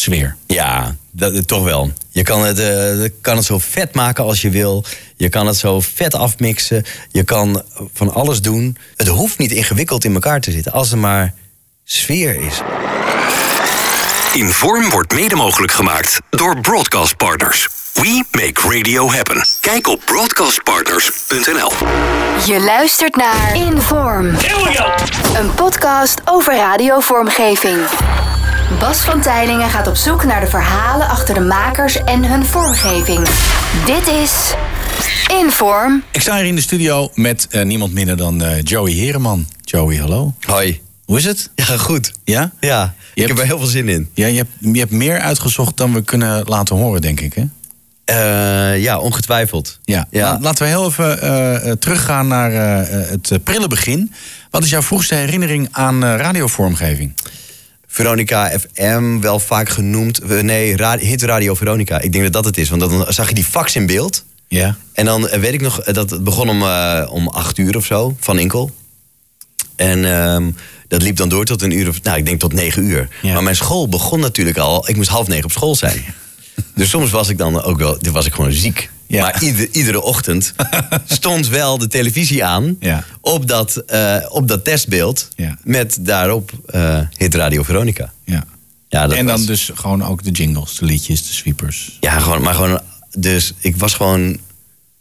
sfeer. Ja, dat, toch wel. Je kan het, eh, kan het zo vet maken als je wil. Je kan het zo vet afmixen. Je kan van alles doen. Het hoeft niet ingewikkeld in elkaar te zitten. Als er maar sfeer is. Inform wordt mede mogelijk gemaakt door Broadcast Partners. We make radio happen. Kijk op broadcastpartners.nl. Je luistert naar Inform. Een podcast over radiovormgeving. Bas van Tijlingen gaat op zoek naar de verhalen achter de makers en hun vormgeving. Dit is Inform. Ik sta hier in de studio met eh, niemand minder dan eh, Joey Hereman. Joey, hallo. Hoi. Hoe is het? Ja, goed. Ja? Ja, ik hebt- heb er heel veel zin in. Ja, je hebt, je hebt meer uitgezocht dan we kunnen laten horen, denk ik, hè? Eh, ja, ongetwijfeld. Ja. Ja. La- Laten we heel even teruggaan naar het prille begin. Wat is jouw vroegste herinnering aan eh, radiovormgeving? Veronica FM, wel vaak genoemd. Eh, Nee, Hit Radio Veronica. Ik denk dat dat het is. Want dan zag je die fax in beeld. Ja. En dan eh, weet ik nog, eh, dat het begon om, om acht uur of zo, van Inkel. En ehm, dat liep dan door tot een uur of, nou, ik denk tot negen uur. Ja. Maar mijn school begon natuurlijk al, ik moest half negen op school zijn. dus soms was ik dan ook wel, was ik gewoon ziek. Ja. Maar ieder, iedere ochtend stond wel de televisie aan Ja. op, dat, eh, op dat testbeeld. Ja. Met daarop eh Hit Radio Veronica. ja. Ja, dat en dan was- dus gewoon ook de jingles, de liedjes, de sweepers. ja, gewoon, maar gewoon. Dus ik was gewoon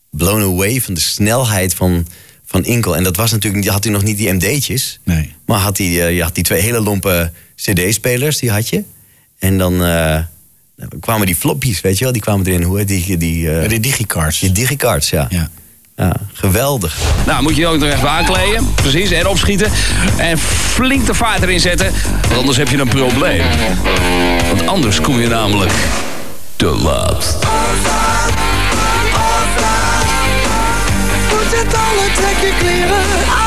blown away van de snelheid van, van Inkel. En dat was natuurlijk, had hij nog niet die MD'tjes. Nee. Maar had hij, eh, je had die twee hele lompe CD-spelers, die had je. En dan eh, kwamen die floppies, weet je wel, die kwamen erin. Hoe heet die? Die, Ja, de digicards. die digicards, ja. Ja. ja. Geweldig. Nou, moet je ook nog even aankleden. Precies, en opschieten. En flink de vaart erin zetten. Want anders heb je een probleem. Want anders kom je namelijk te laat. Goed zet alle, trek je kleren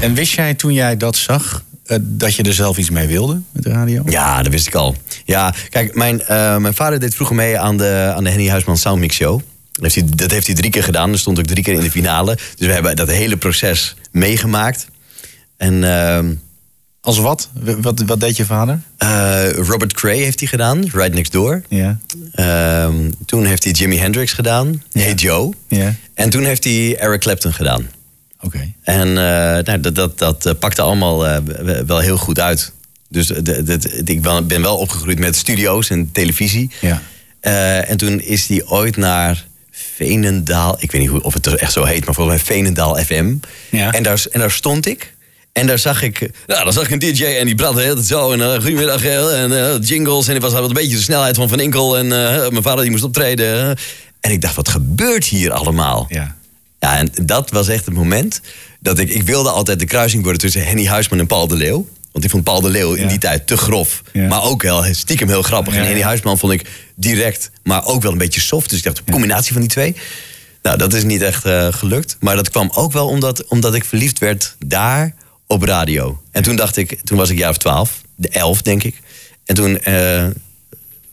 En wist jij toen jij dat zag, eh, dat je er zelf iets mee wilde met de radio? Ja, dat wist ik al. Ja, kijk, mijn, eh, mijn vader deed vroeger mee aan de, aan de Henny Huisman Soundmix Show. Dat heeft, hij, dat heeft hij drie keer gedaan. Er stond ook drie keer in de finale. Dus we hebben dat hele proces meegemaakt. En ehm, Als wat? Wat? Wat deed je vader? eh, Robert Cray heeft hij gedaan, Right Next Door. Ja. Ehm, toen heeft hij Jimi Hendrix gedaan, Hey Joe. Ja. En toen heeft hij Eric Clapton gedaan. En eh, nou, dat, dat, dat eh, pakte allemaal eh, wel heel goed uit. Dus de- ik ben wel opgegroeid met studio's en televisie. Ja. En toen is hij ooit naar Veenendaal. Ik weet niet hoe, of het echt zo heet, maar volgens mij Veenendaal FM. Ja. En, daar, en daar stond ik. En daar zag ik, nou, daar zag ik een DJ en die praatte tijd zo. En uh, goedemiddag, en jingles. En het was had een beetje de snelheid van Van Inkel. En mijn vader die moest optreden. En ik dacht, wat gebeurt hier allemaal? Ja. Ja, en dat was echt het moment dat ik... Ik wilde altijd de kruising worden tussen Henny Huisman en Paul de Leeuw. Want ik vond Paul de Leeuw in Ja. die tijd te grof. Ja. Maar ook heel, stiekem heel grappig. Ja, En Henny. Huisman vond ik direct, maar ook wel een beetje soft. Dus ik dacht, een combinatie van die twee. Nou, dat is niet echt eh, gelukt. Maar dat kwam ook wel omdat, omdat ik verliefd werd daar op radio. En toen dacht ik, toen was ik jaar of twaalf. De elf, denk ik. En toen... eh,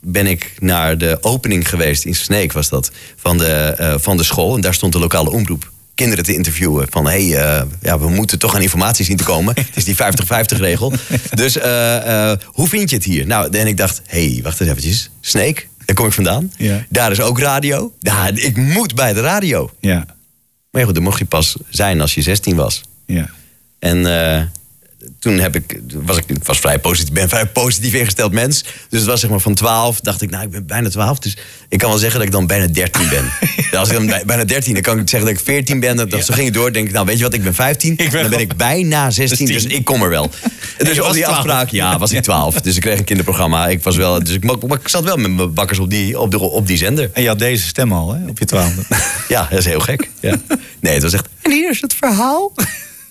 ben ik naar de opening geweest in Sneek was dat van de, eh, van de school. En daar stond de lokale omroep. Kinderen te interviewen van hé hey, eh, ja we moeten toch aan informatie zien te komen. Het is die 50-50 regel. Dus eh, eh, hoe vind je het hier? Nou en ik dacht hé hey, wacht eens eventjes. Sneek daar kom ik vandaan. Ja. daar is ook radio. Ja, ik moet bij de radio. Ja. maar ja, goed, dan mocht je pas zijn als je 16 was. Ja. en eh, toen heb ik, was ik, ik was vrij positief, ben een vrij positief ingesteld mens. Dus het was zeg maar van 12, dacht ik, nou, ik ben bijna 12. Dus ik kan wel zeggen dat ik dan bijna 13 ben. Ja, Als ik dan bij- bijna 13, dan kan ik zeggen dat ik 14 ben. Dat, Zo ging het door. denk ik, nou, weet je wat, ik ben 15. ben dan ben ik bijna 16, dus 16. ik kom er wel. Dus op die 12. afspraak, ja, was ik 12. Dus ik kreeg een kinderprogramma. Ik was wel, dus ik, maar ik zat wel met mijn bakkers op die, op, de, op die zender. En je had deze stem al, hè, op je twaalfde. Ja, dat is heel gek. Ja. Nee, het was echt. En hier is het verhaal.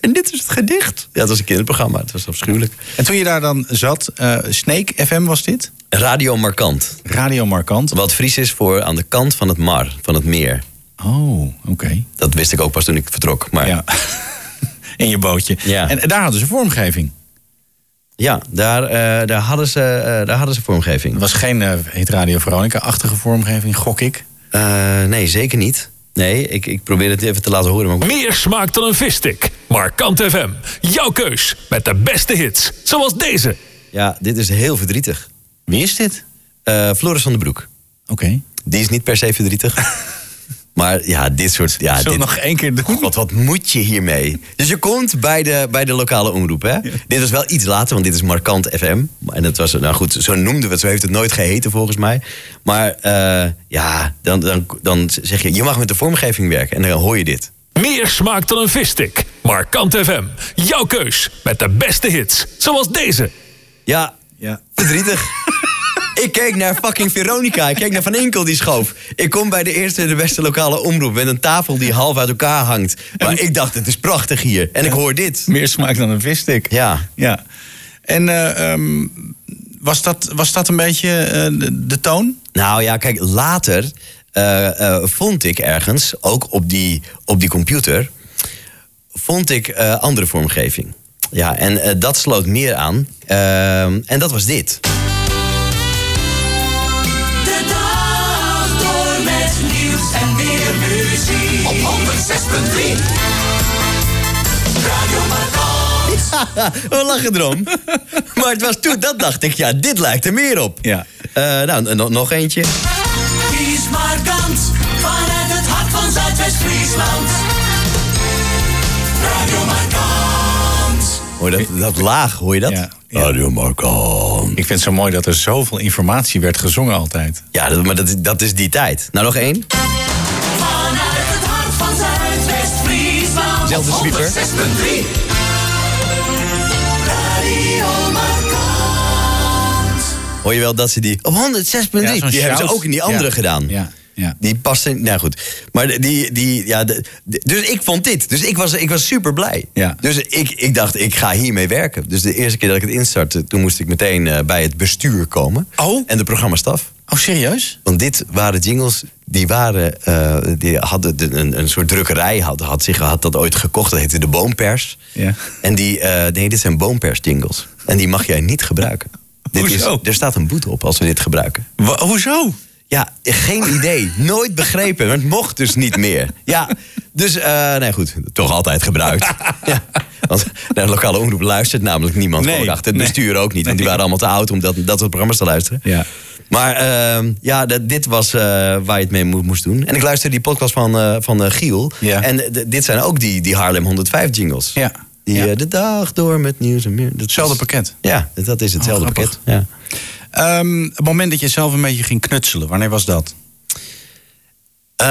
En dit is het gedicht. Ja, het was een kinderprogramma. Het was afschuwelijk. en toen je daar dan zat, eh Snake FM was dit? Radio Markant. Radio Markant. Wat Fries is voor aan de kant van het mar, van het meer. Oh, oké. Dat wist ik ook pas toen ik vertrok. Maar ja, Ja. In je bootje. Ja. En daar hadden ze vormgeving. daar, eh, daar, hadden ze, eh, daar hadden ze vormgeving. Het was geen eh Hit Radio Veronica-achtige vormgeving, gok ik. Eh, nee, zeker niet. Nee, ik, ik probeer het even te laten horen. Maar... Meer smaak dan een visstick. Markant FM. Jouw keus. Met de beste hits. Zoals deze. Ja, dit is heel verdrietig. Wie is dit? Eh, Floris van den Broek. Oké. Die is niet per se verdrietig. maar ja, dit soort... Ja, Zullen dit, nog één keer doen? wat, wat moet je hiermee? Dus je komt bij de, bij de lokale omroep, hè? Dit was wel iets later, want dit is Markant FM. En dat was, nou goed, zo noemden we het. Zo heeft het nooit geheten, volgens mij. Maar eh, ja, dan, dan, dan zeg je... Je mag met de vormgeving werken. En dan hoor je dit. Meer smaak dan een visstick. Markant FM. Jouw keus. Met de beste hits. Zoals deze. Ja, Ja. verdrietig. Ik keek naar fucking Veronica. Ik keek naar Van Inkel die schoof. Ik kom bij de eerste de beste lokale omroep... met een tafel die half uit elkaar hangt. Maar ik dacht, het is prachtig hier. En ik hoor dit. Meer smaak dan een visstick. Ja. Ja. En eh, ehm, was, dat, was dat een beetje eh, de, de toon? Nou ja, kijk, later eh, vond ik ergens, ook op die, op die computer... vond ik eh, andere vormgeving. Ja, en dat sloot meer aan. Ehm, en dat was dit. 106.3. Radio lachen erom. maar het was toen, dat dacht ik, ja, dit lijkt er meer op. Ja. Eh, nou, nog eentje. Kies Markant. Vanuit het hart van Zuidwest-Friesland. Radio Markant. Hoor je dat, dat laag, hoor je dat? Ja, ja. Radio Marcon. Ik vind het zo mooi dat er zoveel informatie werd gezongen altijd. Ja, dat, maar dat, is- dat is die tijd. Nou, nog één. Van Zuidwest-Friesland. Zelfde sweeper. 106.3. Radio. Hoor je wel dat ze die op 106.3, Ja, die hebben ze ook in die andere Ja. gedaan. Ja, ja. Die pasten, nou goed. Maar die, die ja, de- de- dus ik vond dit. Dus ik was, ik was super blij. Ja. Dus ik, ik dacht, ik ga hiermee werken. Dus de eerste keer dat ik het instartte, toen moest ik meteen eh, bij het bestuur komen. Oh? En de programmastaf. Oh, serieus? Want dit waren jingles, die waren, eh, die hadden de- een, een soort drukkerij, had, had, zich, had dat ooit gekocht, dat heette de Boompers. Ja. En die, eh, nee, dit zijn Boompers jingles. En die mag jij niet gebruiken. Dit is, Hoezo? er staat een boete op als we dit gebruiken. Wa- hoezo? Ja, geen idee. Nooit begrepen. Maar het mocht dus niet meer. Ja, dus, eh nee goed, toch altijd gebruikt. ja, want naar de lokale omroep luistert namelijk niemand. Nee, gewoon achter het nee. bestuur ook niet. Want die waren allemaal te oud om dat, dat soort programma's te luisteren. Ja. Maar ehm, ja, dit was eh, waar je het mee mo- moest doen. En ik luisterde die podcast van, eh, van Giel. Ja. En dit zijn ook die, die Haarlem 105 jingles. Ja. Die Ja. de dag door met nieuws en meer. Dat Hetzelfde pakket. Ja, dat is hetzelfde Oh, pakket. Ja. Ehm, het moment dat je zelf een beetje ging knutselen, wanneer was dat? Eh,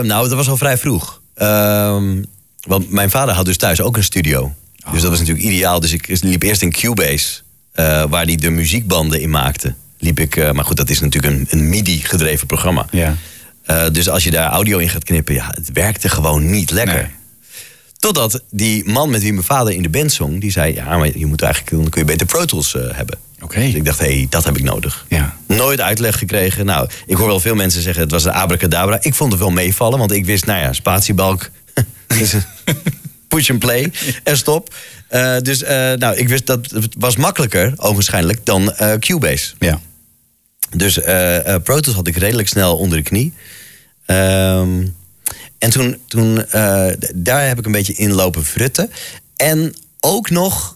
nou, dat was al vrij vroeg. Ehm, want mijn vader had dus thuis ook een studio. Dus dat was natuurlijk ideaal. Dus ik liep eerst in Cubase, eh, waar hij de muziekbanden in maakte. Liep ik, eh, maar goed, dat is natuurlijk een, een MIDI-gedreven programma. Ja. Eh, dus als je daar audio in gaat knippen, ja, het werkte gewoon niet lekker. Nee. Totdat die man met wie mijn vader in de band zong, die zei: Ja, maar je moet eigenlijk, dan kun je beter Pro Tools hebben. Oké. Dus ik dacht, hé, hey, dat heb ik nodig. Ja. Nooit uitleg gekregen. Nou, ik hoor wel veel mensen zeggen, het was een abracadabra. Ik vond het wel meevallen, want ik wist, nou ja, spatiebalk. dus, push and play en stop. Eh, dus eh, nou, ik wist dat het was makkelijker, ogenschijnlijk, dan eh, Cubase. Ja. Dus Pro Tools had ik redelijk snel onder de knie. Ehm, en toen, toen daar heb ik een beetje in lopen frutten. En ook nog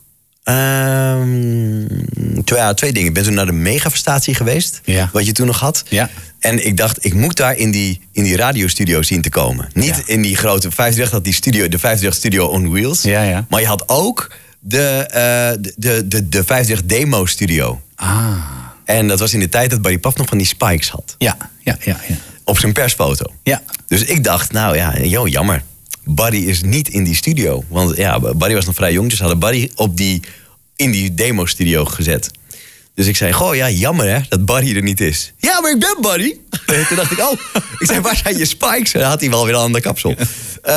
ehm, twee, ja, twee dingen. Ik ben toen naar de megaverstatie geweest, Ja. wat je toen nog had. Ja. En ik dacht, ik moet daar in die, in die radiostudio zien te komen. Niet Ja. in die grote 538 had die studio, de 538 studio on wheels. Ja, ja. Maar je had ook de, eh, de, de, de, de 538 demo studio. Ah. En dat was in de tijd dat Barry Paf nog van die spikes had. Ja, ja, ja, ja. Op zijn persfoto. Ja. Dus ik dacht, nou ja, joh, jammer. Barry is niet in die studio. Want ja, Barry was nog vrij jong. Dus hadden Barry op die, in die demo-studio gezet. Dus ik zei, goh, ja, jammer hè, dat Barry er niet is. Ja, maar ik ben Barry. Toen dacht ik, oh. Ik zei, waar zijn je spikes? En dan had hij wel weer een ander kapsel. Eh,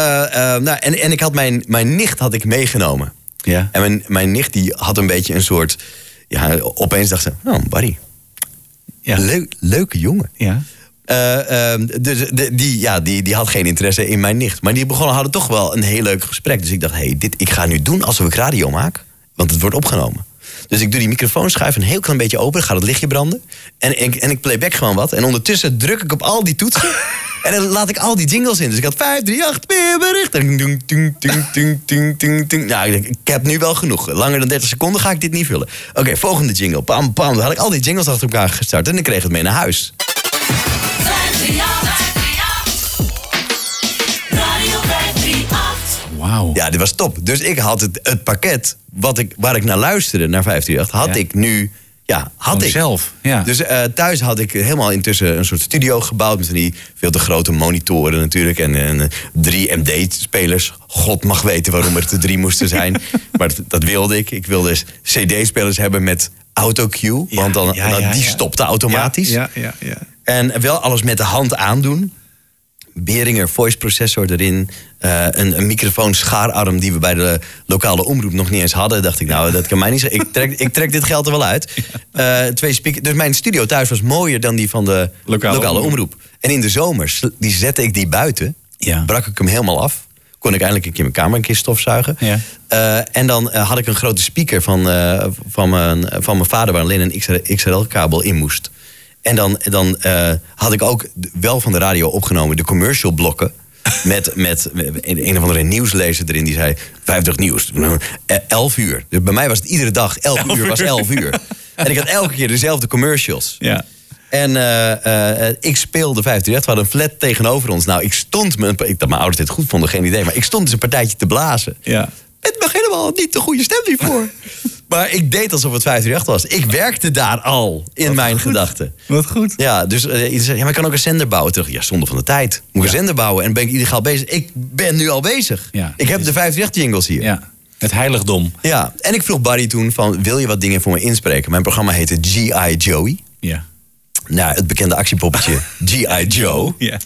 nou, en, en ik had mijn, mijn nicht had ik meegenomen. Ja. En mijn, mijn nicht die had een beetje een soort... Ja, opeens dacht ze, oh, Barry. Ja. Leuk, leuke jongen. Ja. Eh, ehm, dus de- die, ja, die, die had geen interesse in mijn nicht. Maar die begonnen hadden toch wel een heel leuk gesprek. Dus ik dacht, hey, dit, ik ga nu doen alsof ik radio maak. Want het wordt opgenomen. Dus ik doe die microfoonschuif een heel klein beetje open. Dan gaat het lichtje branden. En, en, en ik playback gewoon wat. En ondertussen druk ik op al die toetsen. en dan laat ik al die jingles in. Dus ik had 538 weerbericht. En dung, dung, dung, dung, dung, dung, dung. Nou, ik, denk, ik heb nu wel genoeg. Langer dan 30 seconden ga ik dit niet vullen. Oké, volgende jingle. Pam, pam. Dan had ik al die jingles achter elkaar gestart. En ik kreeg het mee naar huis. Wauw. Ja, dit was top. Dus ik had het, het pakket wat ik, waar ik naar luisterde, naar 538, had Ja. ik nu... Ja, had Gewoon ik. zelf, ja. Dus eh, thuis had ik helemaal intussen een soort studio gebouwd... met van die veel te grote monitoren natuurlijk... en, en drie MD-spelers. God mag weten waarom er te drie moesten zijn. maar dat, dat wilde ik. Ik wilde CD-spelers hebben met autocue. Ja, want dan, ja, dan- die stopte automatisch. Ja, ja, ja. En wel alles met de hand aandoen. Behringer voice processor erin. eh, een, een microfoon schaararm die we bij de lokale omroep nog niet eens hadden. Dacht ik, nou, dat kan mij niet zeggen. Ik trek, ik trek dit geld er wel uit. Eh, twee speakers. Dus mijn studio thuis was mooier dan die van de Lokale lokale, omroep. omroep. En in de zomers, die zette ik die buiten. Ja. Brak ik hem helemaal af. Kon ik eindelijk een keer mijn kamer een keer stofzuigen. Ja. Eh, en dan had ik een grote speaker van, van, mijn, van mijn vader... waar alleen een XLR-kabel in moest. En dan, dan eh, had ik ook wel van de radio opgenomen de commercial blokken. Met, met een, een of andere nieuwslezer erin die zei 50 nieuws. Eh, 11 uur. Dus bij mij was het iedere dag 11 uur was 11 uur. En ik had elke keer dezelfde commercials. Ja. En eh, eh, ik speelde 538. We hadden een flat tegenover ons. Nou, ik stond me. Ik dat mijn ouders dit goed vonden, geen idee. Maar ik stond dus een partijtje te blazen. Ja. Met nog helemaal niet de goede stem hiervoor. maar ik deed alsof het 538 was. Ik werkte daar al in mijn gedachten. Wat goed. Ja, dus iedereen zei, ja, maar ik kan ook een zender bouwen. Terug, ja, zonde van de tijd. Moet ik een zender bouwen en ben ik illegaal bezig. Ik ben nu al bezig. Ja, ik heb de 538 jingles hier. Ja. Het heiligdom. Ja, en ik vroeg Barry toen van, wil je wat dingen voor me inspreken? Mijn programma heette G.I. Joey. Ja. Nou, het bekende actiepoppetje G.I. Joe. Ja.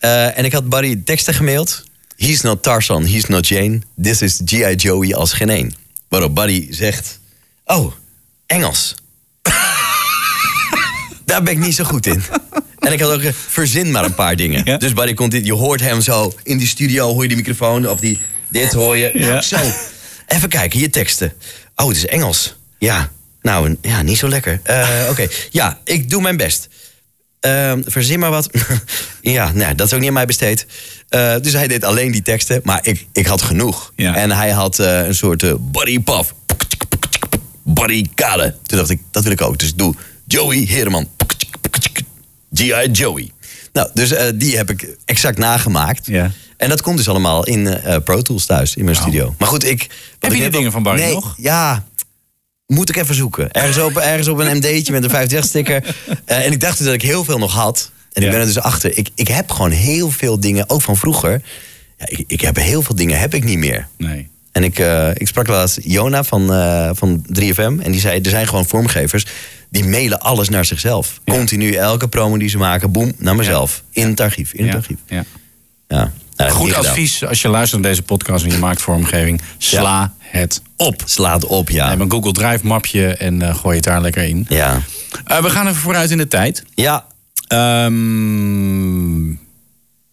Eh, en ik had Barry teksten gemaild. He's not Tarzan, he's not Jane. This is G.I. Joey als geen één. Waarop Barry zegt... Oh, Engels. Daar ben ik niet zo goed in. En ik had ook... eh, verzin maar een paar dingen. Ja. Dus Barry komt in... Je hoort hem zo in die studio, hoor je die microfoon... of die, dit hoor je. Ja. Nou, zo. Even kijken, hier teksten. Oh, het is Engels. Ja, nou, ja, niet zo lekker. Eh, Oké, ja, ik doe mijn best. Ehm, verzin maar wat. ja, nou, dat is ook niet aan mij besteed. Eh, dus hij deed alleen die teksten, maar ik, ik had genoeg. Ja. En hij had eh, een soort eh, body puff. Body kade. Toen dacht ik, dat wil ik ook. Dus ik doe Joey Heerman. G.I. Joey. Nou, dus die heb ik exact nagemaakt. Ja. En dat komt dus allemaal in Pro Tools thuis, in mijn studio. Maar goed, ik... Heb je ik die net dingen van Barry nee, nog? Ja, moet ik even zoeken. Ergens op, ergens op een MD'tje met een 50 sticker. Eh, en ik dacht dus dat ik heel veel nog had. En ik Ja. ben er dus achter. Ik, ik heb gewoon heel veel dingen, ook van vroeger. Ja, ik, ik heb heel veel dingen heb ik niet meer. Nee. En ik, eh, ik sprak laatst Jona van, eh, van 3FM. En die zei, er zijn gewoon vormgevers... die mailen alles naar zichzelf. Ja. Continu, elke promo die ze maken, boem, naar mezelf. In het archief, in het Ja. archief. Ja. Nou, heb ik Goed gedaan. advies als je luistert naar deze podcast en je maakt vormgeving. Sla het op. Slaat op, ja. Neem een Google Drive mapje en eh, gooi het daar lekker in. Ja. Eh, we gaan even vooruit in de tijd. Ja, Ehm,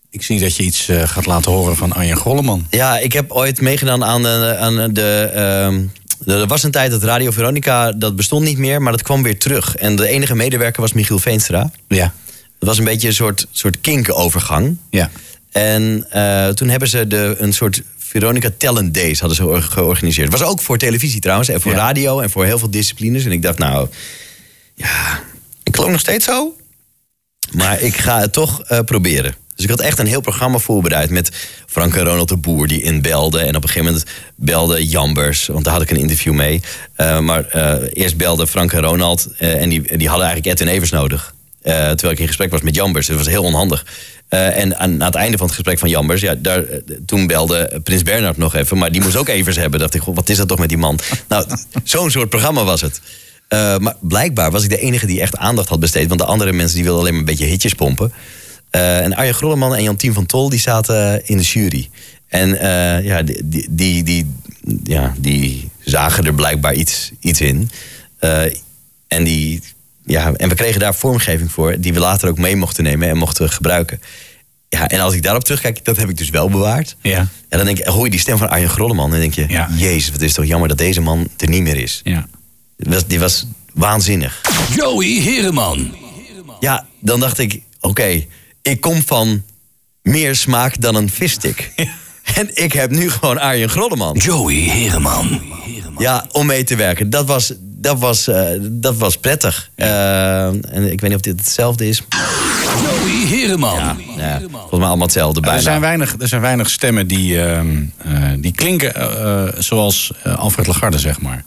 ik zie dat je iets eh, gaat laten horen van Arjen Golleman. Ja, ik heb ooit meegedaan aan de. Aan de ehm, er was een tijd dat Radio Veronica, dat bestond niet meer, maar dat kwam weer terug. En de enige medewerker was Michiel Veenstra. Ja. Het was een beetje een soort, soort kinkerovergang. Ja. En eh, toen hebben ze de, een soort Veronica Talent Days hadden ze or- georganiseerd. Het was ook voor televisie trouwens, en voor Ja. radio en voor heel veel disciplines. En ik dacht, nou, ja, ik geloof nog steeds zo. Maar ik ga het toch eh, proberen. Dus ik had echt een heel programma voorbereid met Frank en Ronald de Boer die inbelde. En op een gegeven moment belde Jambers, want daar had ik een interview mee. Eh, maar eerst belde Frank en Ronald en die, die hadden eigenlijk Edwin Evers nodig. Eh, terwijl ik in gesprek was met Jambers. Dat was heel onhandig. Eh, en aan, aan het einde van het gesprek van Jambers, ja, daar, eh, toen belde Prins Bernhard nog even. Maar die moest ook Evers hebben. Dacht ik, goh, wat is dat toch met die man? nou, zo'n soort programma was het. Maar blijkbaar was ik de enige die echt aandacht had besteed. Want de andere mensen die wilden alleen maar een beetje hitjes pompen. En Arjen Grolleman en Jantien van Tol die zaten in de jury. En ja, die, die, die, die- ja, die zagen er blijkbaar iets, iets in. En, die, ja, en we kregen daar vormgeving voor, die we later ook mee mochten nemen en mochten gebruiken. Ja, en als ik daarop terugkijk, dat heb ik dus wel bewaard. Ja. Ja, dan denk ik, hoor je die stem van Arjen Grolleman en dan denk je, Ja. jezus, wat is toch jammer dat deze man er niet meer is. Ja. Die was, die was waanzinnig. Joey Hereman. Ja, dan dacht ik, oké, ik kom van meer smaak dan een visstick. En ik heb nu gewoon Arjen Grolleman. Joey Hereman. Ja, om mee te werken. Dat was, dat was, eh, dat was prettig. Eh, en ik weet niet of dit hetzelfde is. Joey Hereman. Ja, volgens mij allemaal hetzelfde bijna. Er zijn, weinig, er zijn weinig stemmen die, ehm, eh, die klinken zoals eh, Alfred Lagarde, zeg maar.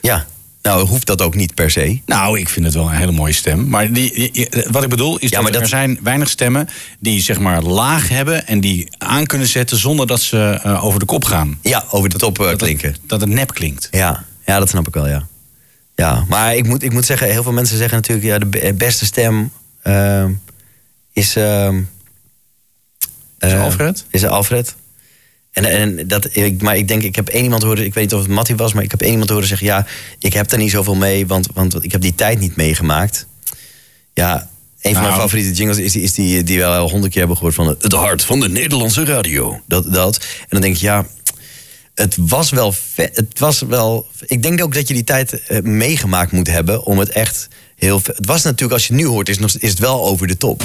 Ja, nou hoeft dat ook niet per se. Nou, ik vind het wel een hele mooie stem. Maar die, wat ik bedoel is Ja, dat, maar dat- er zijn weinig stemmen die zeg maar laag hebben en die aan kunnen zetten zonder dat ze eh, over de kop gaan. Ja, over de top eh, Dat het- klinken. Dat het nep klinkt. Ja, ja, dat snap ik wel, ja. Ja, maar ik moet, ik moet zeggen, heel veel mensen zeggen natuurlijk... ja, de be- beste stem ehm, is... ehm, Is eh, Alfred? Is Alfred. En, en dat, ik, maar ik denk, ik heb één iemand horen... ik weet niet of het Mattie was, maar ik heb één iemand horen zeggen... ja, ik heb er niet zoveel mee, want, want ik heb die tijd niet meegemaakt. Ja, een van Nou. mijn favoriete jingles is die, is die, die we al honderd keer hebben gehoord... van het hart van de Nederlandse radio. Dat, dat. En dan denk je, ja, het was wel. Het was wel. Ik denk ook dat je die tijd eh, meegemaakt moet hebben om het echt heel. Het was natuurlijk, als je het nu hoort, is, nog, is het wel over de top.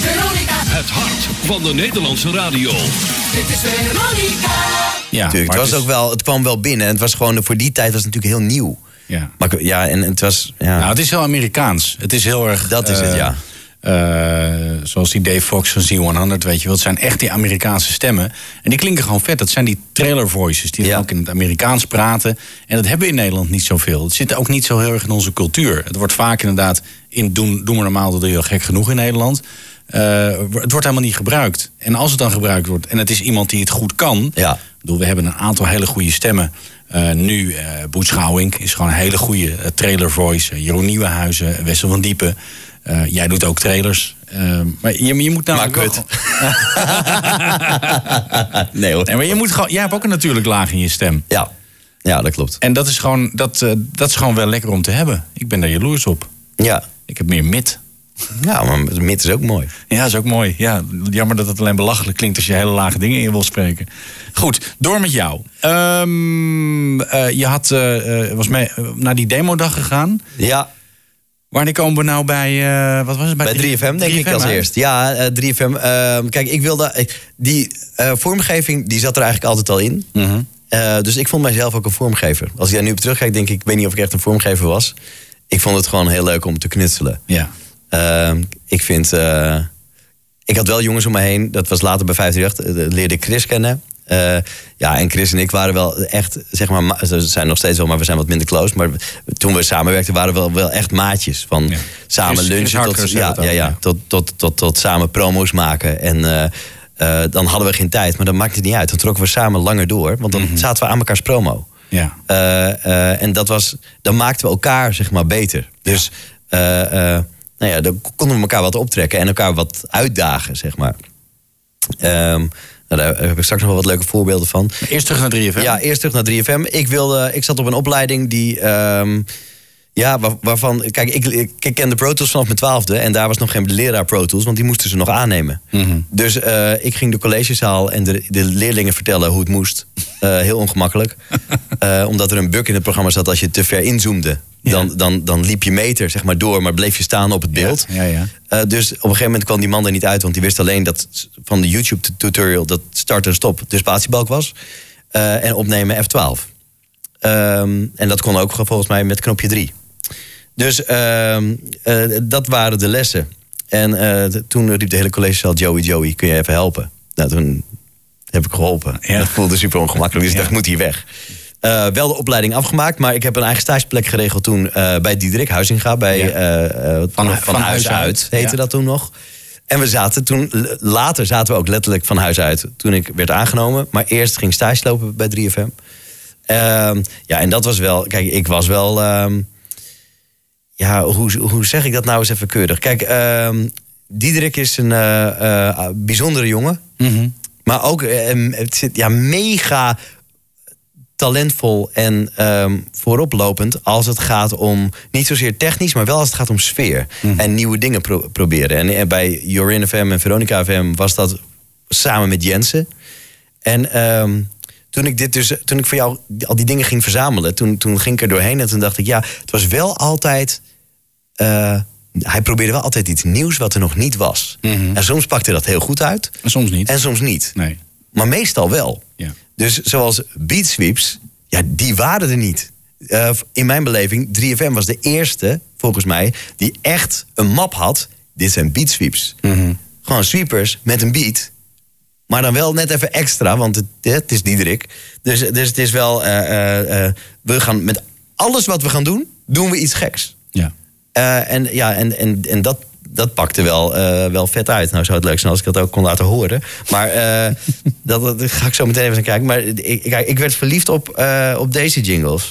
Veronica, Het hart van de Nederlandse radio. dit is Veronica. Ja, Tuurlijk, maar het, was ook wel, het kwam wel binnen. En het was gewoon, voor die tijd was het natuurlijk heel nieuw. Ja. Maar ja, en, en het was. Ja, Nou, het is heel Amerikaans. Het is heel erg. Dat is het, eh, ja. Eh, zoals die Dave Fox van Z100, weet je wel. Het zijn echt die Amerikaanse stemmen. En die klinken gewoon vet. Dat zijn die trailer voices die Ja. ook in het Amerikaans praten. En dat hebben we in Nederland niet zoveel. Het zit ook niet zo heel erg in onze cultuur. Het wordt vaak inderdaad in doen, doen we normaal dat je gek genoeg in Nederland. Eh, het wordt helemaal niet gebruikt. En als het dan gebruikt wordt en het is iemand die het goed kan. Ja. Bedoel, we hebben een aantal hele goede stemmen. Eh, nu, Schouwink is gewoon een hele goede trailer voice. Jeroen Nieuwenhuizen, Wessel van Diepen. Eh, jij doet ook trailers. Eh, maar je, je moet nou Maar kut. nee hoor. Nee, maar je moet gewoon, jij hebt ook een natuurlijk laag in je stem. Ja. ja, dat klopt. En dat is, gewoon, dat, eh, dat is gewoon wel lekker om te hebben. Ik ben daar jaloers op. Ja. Ik heb meer mid. ja, maar mid is ook mooi. Ja, is ook mooi. Ja, jammer dat het alleen belachelijk klinkt als je hele lage dingen in wil spreken. Goed, door met jou. Ehm, eh, je had, was mee, naar die demodag gegaan. Ja, Wanneer komen we nou bij, eh, wat was het? Bij 3FM denk ik als hè? eerst. Ja, eh, 3FM. ehm, kijk, ik wilde... eh, Die eh, vormgeving, die zat er eigenlijk altijd al in. Mhm. Eh, dus ik vond mijzelf ook een vormgever. Als ik daar nu op terugkijk, denk ik... Ik weet niet of ik echt een vormgever was. Ik vond het gewoon heel leuk om te knutselen. Ja. Ehm, ik vind... eh, ik had wel jongens om me heen. Dat was later bij 538. eh, leerde ik Chris kennen. Eh, ja, en Chris en ik waren wel echt, zeg maar, ma- ze zijn nog steeds wel, maar we zijn wat minder close. Maar toen we samenwerkten, waren we wel, wel echt maatjes. Van Ja. samen Chris- Chris lunchen tot, ja, ja, ja, tot, tot, tot, tot samen promo's maken. En eh, eh, dan hadden we geen tijd, maar dat maakte het niet uit. Dan trokken we samen langer door, want dan zaten we aan mekaars promo. Ja. En dat was, dan maakten we elkaar zeg maar beter. Dus nou ja, dan konden we elkaar wat optrekken en elkaar wat uitdagen, zeg maar. Ehm, nou, daar heb ik straks nog wel wat leuke voorbeelden van. Eerst terug naar 3FM. Ja, eerst terug naar 3FM. Ik, wilde, ik zat op een opleiding die. ehm, ja, waar- waarvan. Kijk, ik, ik, kende Pro Tools vanaf mijn twaalfde. En daar was nog geen leraar Pro Tools, want die moesten ze nog aannemen. Mhm. Dus eh, ik ging de collegezaal en de, de leerlingen vertellen hoe het moest. Eh, heel ongemakkelijk. Eh, omdat er een bug in het programma zat als je te ver inzoomde. Dan, dan, dan liep je meter zeg maar, door, maar bleef je staan op het beeld. Ja, ja. Dus op een gegeven moment kwam die man er niet uit, want die wist alleen dat van de YouTube-tutorial dat start en stop de spatiebalk was. En opnemen F12. Ehm, en dat kon ook volgens mij met knopje 3. Dus ehm, eh, dat waren de lessen. En eh, toen riep de hele collegezaal Joey, Joey, kun je even helpen? Nou, toen heb ik geholpen. Ja. Dat voelde super ongemakkelijk, dus ik dacht, moet hier weg. Eh, wel de opleiding afgemaakt, maar ik heb een eigen stageplek geregeld toen bij Diederik Huizinga. Bij, Ja. Van- van, van huis uit, uit, heette ja. dat toen nog. En we zaten toen, later zaten we ook letterlijk van huis uit toen ik werd aangenomen. Maar eerst ging stage lopen bij 3FM. Ehm, ja, en dat was wel, kijk, ik was wel, ehm, ja, hoe, hoe zeg ik dat nou eens even keurig? Kijk, ehm Diederik is een eh, eh, bijzondere jongen. Mhm. Maar ook ehm, het zit, ja, mega talentvol en ehm, vooroplopend als het gaat om niet zozeer technisch, maar wel als het gaat om sfeer en nieuwe dingen pro- proberen. En, bij Jorin FM en Veronica FM was dat samen met Jensen. En toen ik dit dus, toen ik voor jou al die dingen ging verzamelen, toen, toen ging ik er doorheen en toen dacht ik, ja, het was wel altijd. Eh, hij probeerde wel altijd iets nieuws wat er nog niet was. En soms pakte dat heel goed uit. En soms niet. En soms niet. Nee. Maar meestal wel. Ja. Dus zoals Beat Sweeps, ja, die waren er niet. Eh, in mijn beleving, 3FM was de eerste, volgens mij, die echt een map had. Dit zijn beat sweeps. Gewoon sweepers met een beat. Maar dan wel net even extra, want het, het is Diederik. Dus, dus het is wel, eh, we gaan met alles wat we gaan doen, doen we iets geks. Ja. Eh, en ja, en, en, en dat, dat pakte wel, eh, wel vet uit. Nou zou het leuk zijn als ik dat ook kon laten horen. Maar eh, dat, dat ga ik zo meteen even kijken. Maar ik, ik, ik werd verliefd op, op deze jingles.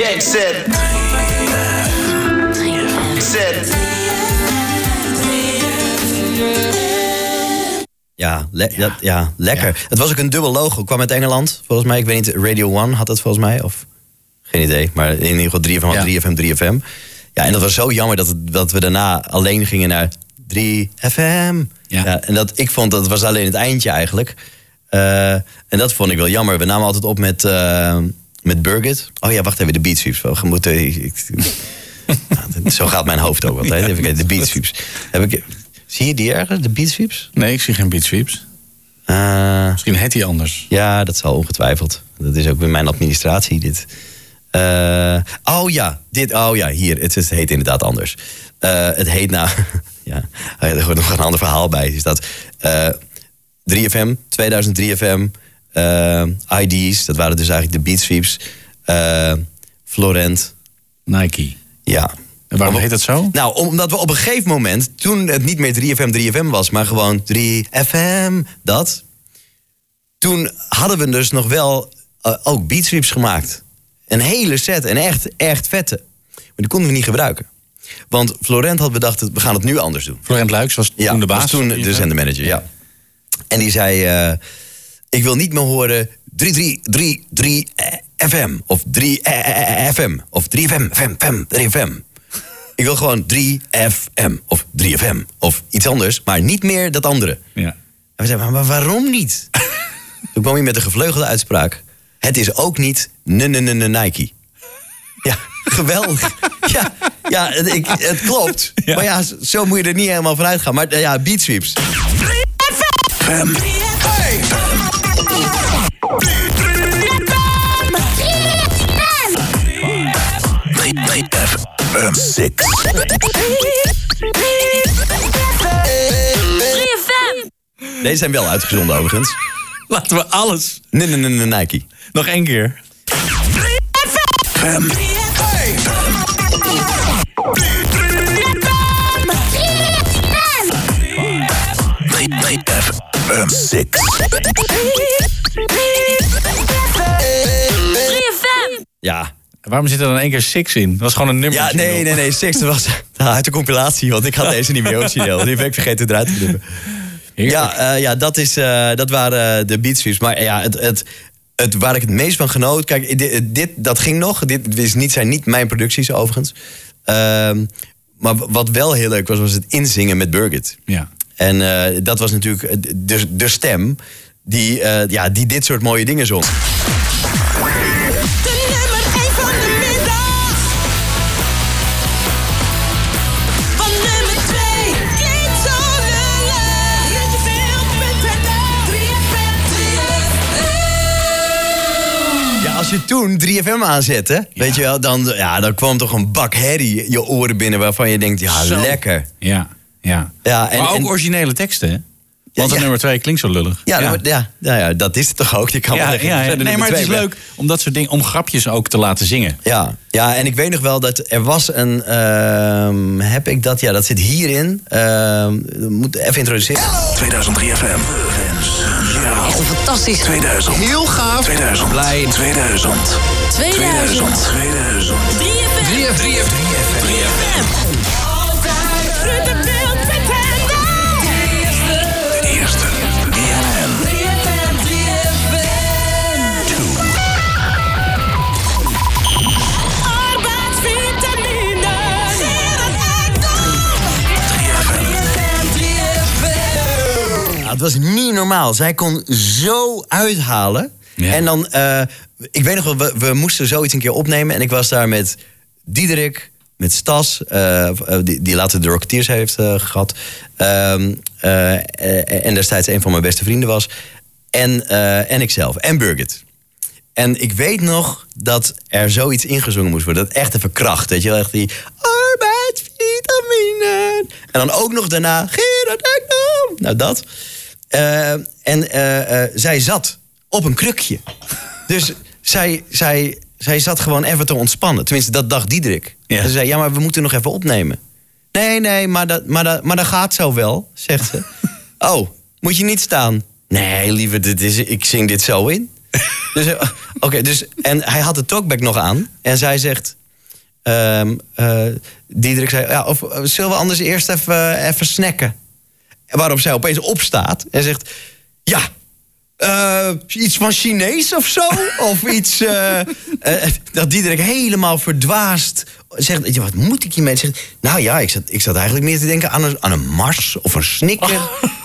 Jack said. Said. Ja, le- dat, ja lekker. Het was ook een dubbel logo. kwam uit Engeland, volgens mij. Ik weet niet, Radio One had dat volgens mij. Of geen idee. Maar in ieder geval 3FM, had Ja. 3FM, 3FM. Ja, en dat was zo jammer dat, het- dat we daarna alleen gingen naar 3FM. Ja. en dat, ik vond dat was alleen het eindje eigenlijk. Eh, en dat vond ik wel jammer. We namen altijd op met, eh met Burgit. Oh ja, wacht even, de Beat Sweeps. We moeten... ik- Ja, zo gaat mijn hoofd ook altijd. Even kijken, de Beat Sweeps. Heb ik, zie je die ergens, de Beat Sweeps? Nee, ik zie geen beat sweeps. Eh, Misschien heet hij anders. ja, dat zal ongetwijfeld. Dat is ook weer mijn administratie, dit. Eh, oh ja, dit, oh ja, hier. Het, het heet inderdaad anders. Eh, het heet nou... ja, er wordt nog een ander verhaal bij. Is dat eh 3FM, 2003 FM, eh, ID's, dat waren dus eigenlijk de Beat Sweeps. eh, Florent, Nike. ja. En waarom Om- heet dat zo? Nou, omdat we op een gegeven moment, toen het niet meer 3FM, 3FM was, maar gewoon 3FM, dat. Toen hadden we dus nog wel eh, ook beatsweeps gemaakt. Een hele set en echt, echt vette. Maar die konden we niet gebruiken. Want Florent had bedacht, we gaan het nu anders doen. Florent Luiks was Ja, toen de baas. was toen de zendermanager, ja. En die zei, eh, ik wil niet meer horen 3333 FM of 3 FM of 3FM, FM, FM, 3FM. Ik wil gewoon 3FM of 3FM of iets anders, maar niet meer dat andere. Ja. En we zeiden, maar waarom niet? Toen kwam hij met de gevleugelde uitspraak. Het is ook niet ne ne ne ne Nike. Ja, geweldig. Ja, ja het, ik, het klopt. Maar ja, zo moet je er niet helemaal van uitgaan. Maar eh, ja, Deze zijn wel uitgezonden overigens. Laten we alles. Ne ne ne ne Nike. Nog één keer. Ja. Waarom zit er dan één keer Six in? Dat was gewoon een nummer. Ja, nee, nee, nee. Six, dat was uit de compilatie. Want ik had deze niet meer origineel. Die heb ik vergeten eruit te knippen. Ja, eh, ja dat, is, eh, dat waren de beat sweeps. Maar ja, het, het, het, waar ik het meest van genoot... Kijk, dit, dit, dat ging nog. Dit is niet, zijn niet mijn producties overigens. Ehm, maar wat wel heel leuk was, was het inzingen met Birgit. Ja. En eh, dat was natuurlijk de, de stem die, eh, ja, die dit soort mooie dingen zong. Als je toen 3FM aanzette, weet je wel, dan, ja, dan kwam toch een bak herrie je oren binnen waarvan je denkt, ja, Zo. lekker. Ja, ja. Ja, en, maar ook en- originele teksten, hè? Want de ja. nummer twee klinkt zo lullig. ja, ja. ja, ja, ja, dat is het toch ook. Je kan wel ja, zeggen, ja, Nee, maar het is leuk om dat soort dingen, om grapjes ook te laten zingen. Ja, ja, en ik weet nog wel dat er was een. ehm, heb ik dat? Ja, dat zit hierin. Ehm moet even introduceren. 2003 FM. Echt een Fantastisch. 2000. Heel gaaf. 2000. Blij. 2000. 2000. 2000. 3FM. 3FM. 3FM. Ja, het was niet normaal. Zij kon zo uithalen. Ja. En dan, eh, ik weet nog wel, we, we moesten zoiets een keer opnemen. En ik was daar met Diederik, met Stas, eh, eh, die, die later de Rocketeers heeft eh, gehad. Ehm, eh, eh, en destijds een van mijn beste vrienden was. En, en ikzelf. En Birgit. En ik weet nog dat er zoiets ingezongen moest worden. Dat echt even kracht. Weet je wel, echt die arbeidsvitamine. En dan ook nog daarna Gerard Ekdom. Nou, dat. Eh, en eh, eh, zij zat op een krukje. Dus zij, zij, zij zat gewoon even te ontspannen. Tenminste, dat dacht Diederik. Ja. Ze zei, ja, maar we moeten nog even opnemen. Nee, nee, maar dat, maar dat, maar dat gaat zo wel, zegt ze. oh, moet je niet staan? Nee, liever, dit is, ik zing dit zo in. Dus, oké, dus, en hij had de talkback nog aan. En zij zegt... ehm eh, Diederik zei, ja, of zullen we anders eerst even, even snacken? En waarop zij opeens opstaat en zegt... Ja, eh, iets van Chinees of zo? of iets... eh, eh, dat Diederik helemaal verdwaasd zegt... "Ja, Wat moet ik hiermee? Zegt, nou ja, ik zat, ik zat eigenlijk meer te denken aan een, aan een Mars of een Snicker.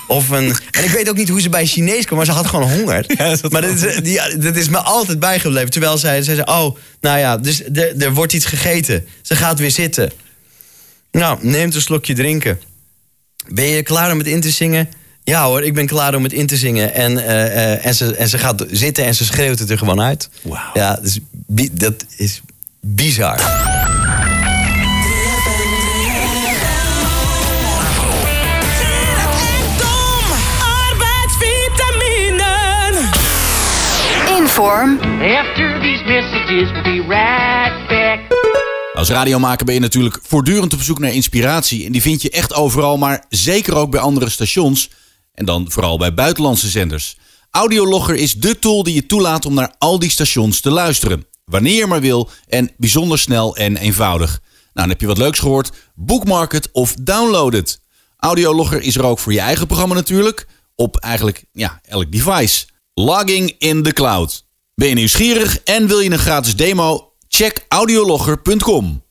Of een, en ik weet ook niet hoe ze bij Chinees kwam, maar ze had gewoon honger. maar dat is, die, dat is me altijd bijgebleven. Terwijl zij, zei, oh, nou ja, dus er, er wordt iets gegeten. Ze gaat weer zitten. Nou, neemt een slokje drinken. Ben je klaar om het in te zingen? Ja hoor, ik ben klaar om het in te zingen. En, eh, eh, en, ze, en ze gaat zitten en ze schreeuwt het er gewoon uit. Wauw. Ja, dat is, bi- dat is bizar. Inform. After these messages, we'll be right back. Als radiomaker ben je natuurlijk voortdurend op zoek naar inspiratie. En die vind je echt overal, maar zeker ook bij andere stations. En dan vooral bij buitenlandse zenders. Audiologger is dé tool die je toelaat om naar al die stations te luisteren. Wanneer je maar wil en bijzonder snel en eenvoudig. Nou, dan heb je wat leuks gehoord. Bookmark het of download het. Audiologger is er ook voor je eigen programma natuurlijk. Op eigenlijk ja, elk device. Logging in the cloud. Ben je nieuwsgierig en wil je een gratis demo? Check audiologger.com.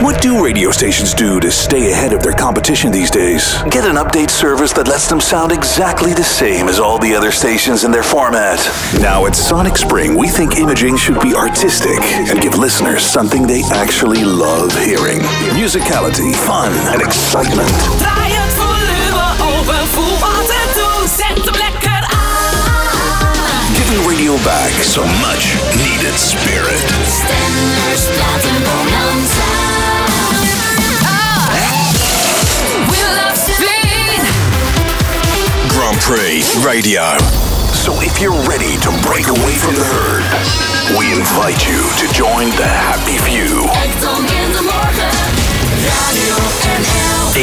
What do radio stations do to stay ahead of their competition these days? Get an update service that lets them sound exactly the same as all the other stations in their format. Now at Sonic Spring, we think imaging should be artistic and give listeners something they actually love hearing. Musicality, fun, and excitement. Back some much needed spirit. Stenders laten bonanza. We love Spain. Grand Prix Radio. So if you're ready to break away from the herd, we invite you to join the happy few.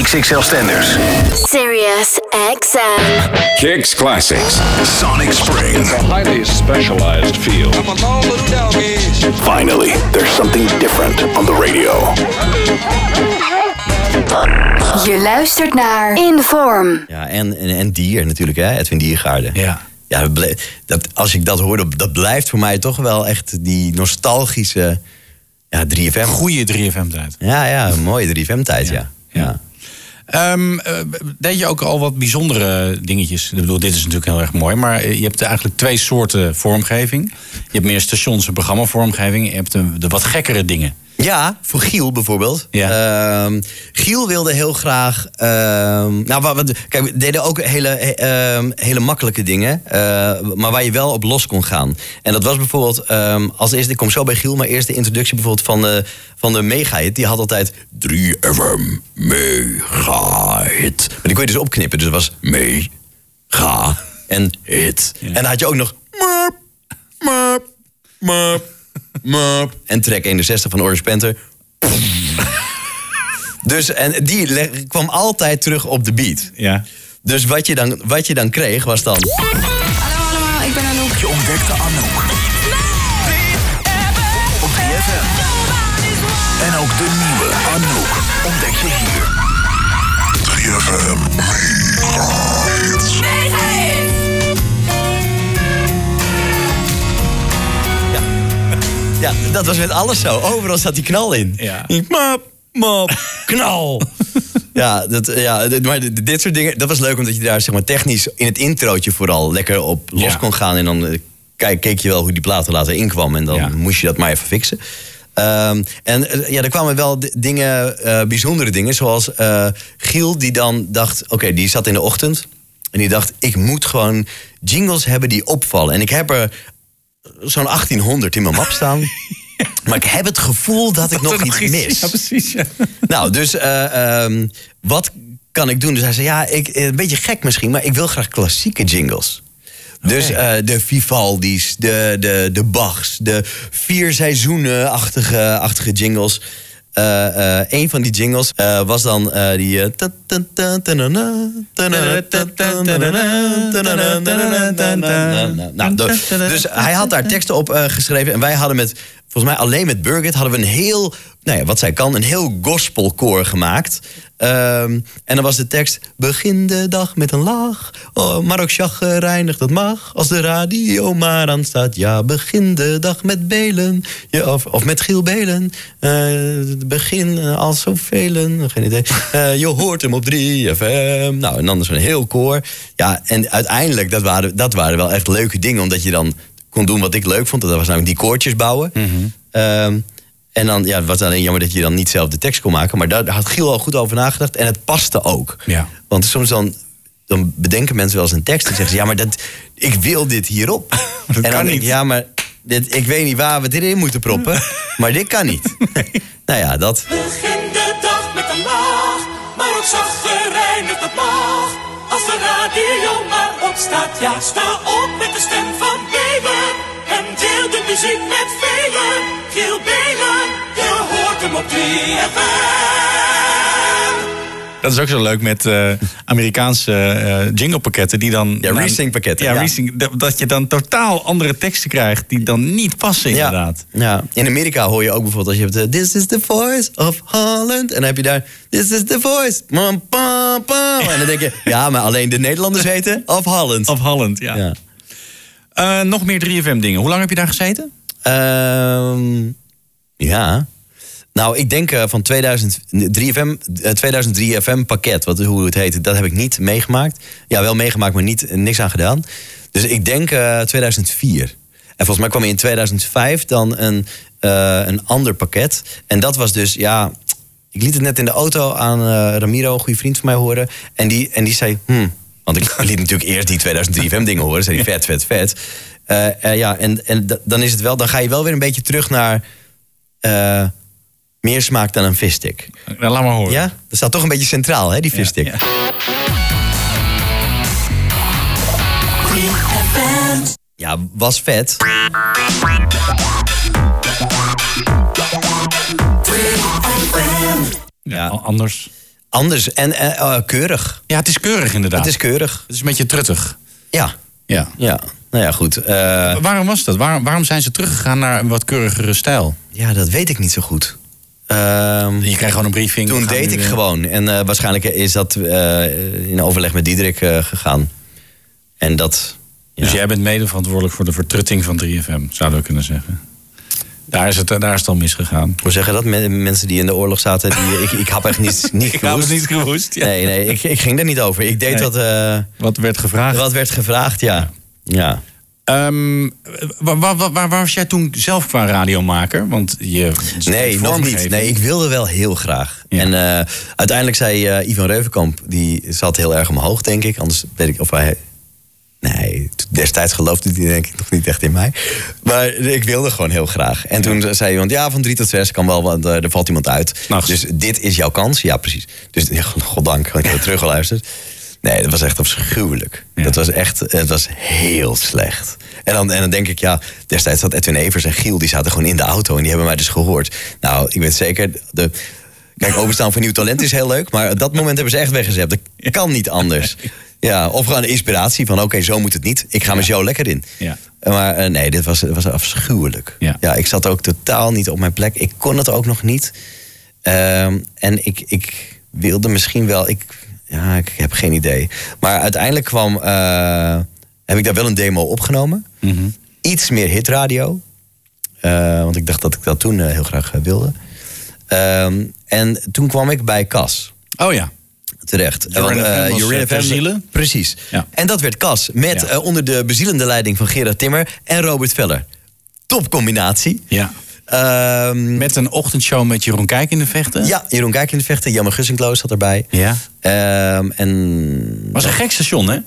XXL Stenders. Sirius XM. Kicks Classics. Sonic Spring. It's a highly specialized field. Finally, there's something different on the radio. Je luistert naar Inform. Ja, en, en, en Dier natuurlijk, hè? Edwin Diergaarde. Ja. Ja, dat als ik dat hoor, dat, dat blijft voor mij toch wel echt die nostalgische ja, 3FM. Goede 3FM-tijd. Ja, ja, een mooie 3FM-tijd, ja. ja. Ehm, eh, deed je ook al wat bijzondere dingetjes? Ik bedoel, dit is natuurlijk heel erg mooi, maar eh, je hebt eigenlijk twee soorten vormgeving. Je hebt meer stations- en programmavormgeving. Je hebt de, de wat gekkere dingen. Ja, voor Giel bijvoorbeeld. Ja. Ehm, Giel wilde heel graag. ehm, nou, wat, wat- kijk, we deden ook hele, eh, ehm, hele makkelijke dingen. eh, maar waar je wel op los kon gaan. En dat was bijvoorbeeld. als eerste, ik kom zo bij Giel, maar eerst de introductie bijvoorbeeld van de, van de Mega-hit. Die had altijd 3FM Mega-hit. Maar die kon je dus opknippen. Dus dat was Mega en hit. En dan had je ook nog. Mop, mop, mop. En track 61 van Orange Panther. Dus, en die kwam altijd terug op de beat. Ja. Dus wat je, dan, wat je dan kreeg was dan... Hallo allemaal, ik ben Anouk. Je ontdekte Anouk. Ja, dat was met alles zo. Overal zat die knal in. Ja. Mop, mop, knal. ja, dat, ja, maar dit soort dingen, dat was leuk omdat je daar zeg maar, technisch in het introotje vooral lekker op los Ja. kon gaan. En dan eh, kijk, keek je wel hoe die platen later inkwam en dan Ja. moest je dat maar even fixen. Ehm, en eh, ja, er kwamen wel dingen, eh, bijzondere dingen, zoals Giel die dan dacht, oké, die zat in de ochtend en die dacht, ik moet gewoon jingles hebben die opvallen. En ik heb er zo'n 1800 in mijn map staan. Maar ik heb het gevoel dat ik nog iets mis. Ja, precies. Ja. Nou, dus eh, ehm, wat kan ik doen? Dus hij zei, ja, ik, een beetje gek misschien, maar ik wil graag klassieke jingles. Dus eh, de Vivaldi's, de, de, de Bachs, de vier seizoenen-achtige achtige jingles. Eh, eh, een van die jingles eh, was dan eh, die... eh. Nou, dus- Dus hij had daar teksten op eh, geschreven. En wij hadden met, volgens mij alleen met Birgit... hadden we een heel, nou ja, wat zij kan, een heel gospelkoor gemaakt. Ehm, en dan was de tekst... Begin de dag met een lach. Oh, maar ook chagrijnig, dat mag. Als de radio maar aan staat. Ja, begin de dag met Belen. Ja, of, of met Giel Belen. Eh, begin als zoveel. Geen idee. Eh, je hoort hem op 3FM. Nou, en dan is een heel koor. Ja, en uiteindelijk, dat waren, dat waren wel echt leuke dingen. Omdat je dan kon doen wat ik leuk vond. Dat was namelijk die koortjes bouwen. Ehm, en dan, ja, het was alleen jammer dat je dan niet zelf de tekst kon maken. Maar daar, had Giel al goed over nagedacht. En het paste ook. Ja. Want soms dan, dan bedenken mensen wel eens een tekst. En zeggen ze, ja, maar dat, ik wil dit hierop. en dan kan denk ik, niet. ja, maar dit, ik weet niet waar we dit in moeten proppen. maar dit kan niet. nou ja, dat. Begin de dag met een lach, maar ook zaggerijnig dat mag. Als de radio maar opstaat, ja, sta op met de stem van Belen. En deel de muziek met velen. Giel Belen, je hoort hem op 3FM. Dat is ook zo leuk met eh, Amerikaanse eh jinglepakketten die dan... Ja, nou, resync pakketten, Ja, ja. resync, dat- dat je dan totaal andere teksten krijgt die dan niet passen inderdaad. Ja, in Amerika hoor je ook bijvoorbeeld als je hebt... eh, This is the voice of Holland. En dan heb je daar... This is the voice. Pam, pam, pam. En dan denk je... Ja, maar alleen de Nederlanders weten of Holland. Of Holland, ja. Ja. Eh, nog meer 3FM dingen. Hoe lang heb je daar gezeten? Ehm, ja. Nou, ik denk eh, van 2000, 3FM, eh, 2003 FM pakket, wat, hoe het heet, dat heb ik niet meegemaakt. Ja, wel meegemaakt, maar niet, niks aan gedaan. Dus ik denk eh, 2004. En volgens mij kwam in 2005 dan een, eh, een ander pakket. En dat was dus, ja, ik liet het net in de auto aan eh, Ramiro, een goede vriend van mij, horen. En die, en die zei, hmm, want ik liet natuurlijk eerst die 2003 FM dingen horen. Zei die vet, vet, vet. Eh, eh, ja, en, en dan is het wel, dan ga je wel weer een beetje terug naar eh, meer smaak dan een visstick. Nou, laat maar horen. Ja, dat staat toch een beetje centraal, hè, die visstick. ja. Ja, was vet. Ja, anders. Anders en eh, eh, keurig. Ja, het is keurig inderdaad. Het is keurig. Het is een beetje truttig. Ja, Ja. ja. Nou ja, goed. Eh, Waarom was dat? Waar- waarom zijn ze teruggegaan naar een wat keurigere stijl? ja, dat weet ik niet zo goed. Ehm, Je krijgt gewoon een briefing. toen deed ik gewoon. En waarschijnlijk is dat in overleg met Diederik gegaan. En dat... Ja. Dus jij bent mede verantwoordelijk voor de vertrutting van 3FM, zouden we kunnen zeggen. Daar is het, daar is het al misgegaan. Hoe zeggen dat? Men- Mensen die in de oorlog zaten, die, ik, ik heb echt niet, niet Ik gehoest. niet gehoest. Ja. Nee, nee, ik, ik ging er niet over. Ik deed Nee. wat, eh, Wat werd gevraagd? wat werd gevraagd, ja. Ja. Ehm, waar, waar, waar, waar was jij toen zelf qua radiomaker? Want je Nee, nog niet. Nee, ik wilde wel heel graag. Ja. En eh, uiteindelijk zei eh, Ivan Reuvenkamp, die zat heel erg omhoog, denk ik. Anders weet ik of hij. Nee, destijds geloofde hij denk ik nog niet echt in mij. Maar ik wilde gewoon heel graag. En toen zei iemand, ja, van drie tot zes kan wel, want eh, er valt iemand uit. Nachts. Dus dit is jouw kans. Ja, precies. Dus ja, goddank, ik heb teruggeluisterd. Nee, dat was echt afschuwelijk. Ja. Dat was echt, het was heel slecht. En dan, en dan denk ik, ja, destijds zat Edwin Evers en Giel, die zaten gewoon in de auto en die hebben mij dus gehoord. Nou, ik weet zeker, de, kijk, openstaan voor nieuw talent is heel leuk, maar op dat moment hebben ze echt weggezet. Dat kan niet anders. Ja, of gewoon inspiratie van oké, zo moet het niet. Ik ga mijn show lekker in. Ja. Maar eh, nee, dit was, was afschuwelijk. Ja. ik zat ook totaal niet op mijn plek. Ik kon het ook nog niet. Ehm, en ik, ik wilde misschien wel... Ik, ja, ik heb geen idee. Maar uiteindelijk kwam... eh, heb ik daar wel een demo opgenomen. Mhm. Iets meer hitradio. Eh, want ik dacht dat ik dat toen heel graag wilde. Ehm, en toen kwam ik bij Cas. Oh ja. Terecht. Want, eh, FM eh. Precies. Ja. En dat werd Cas. Met Ja. eh, onder de bezielende leiding van Gerard Timmer en Robert Veller. Topcombinatie. Ja. Ehm, Met een ochtendshow met Jeroen Kijk in de vechten. ja, Jeroen Kijk in de vechten. Jammer Gussinkloos zat erbij. Ja. Ehm, en Was een gek station, hè?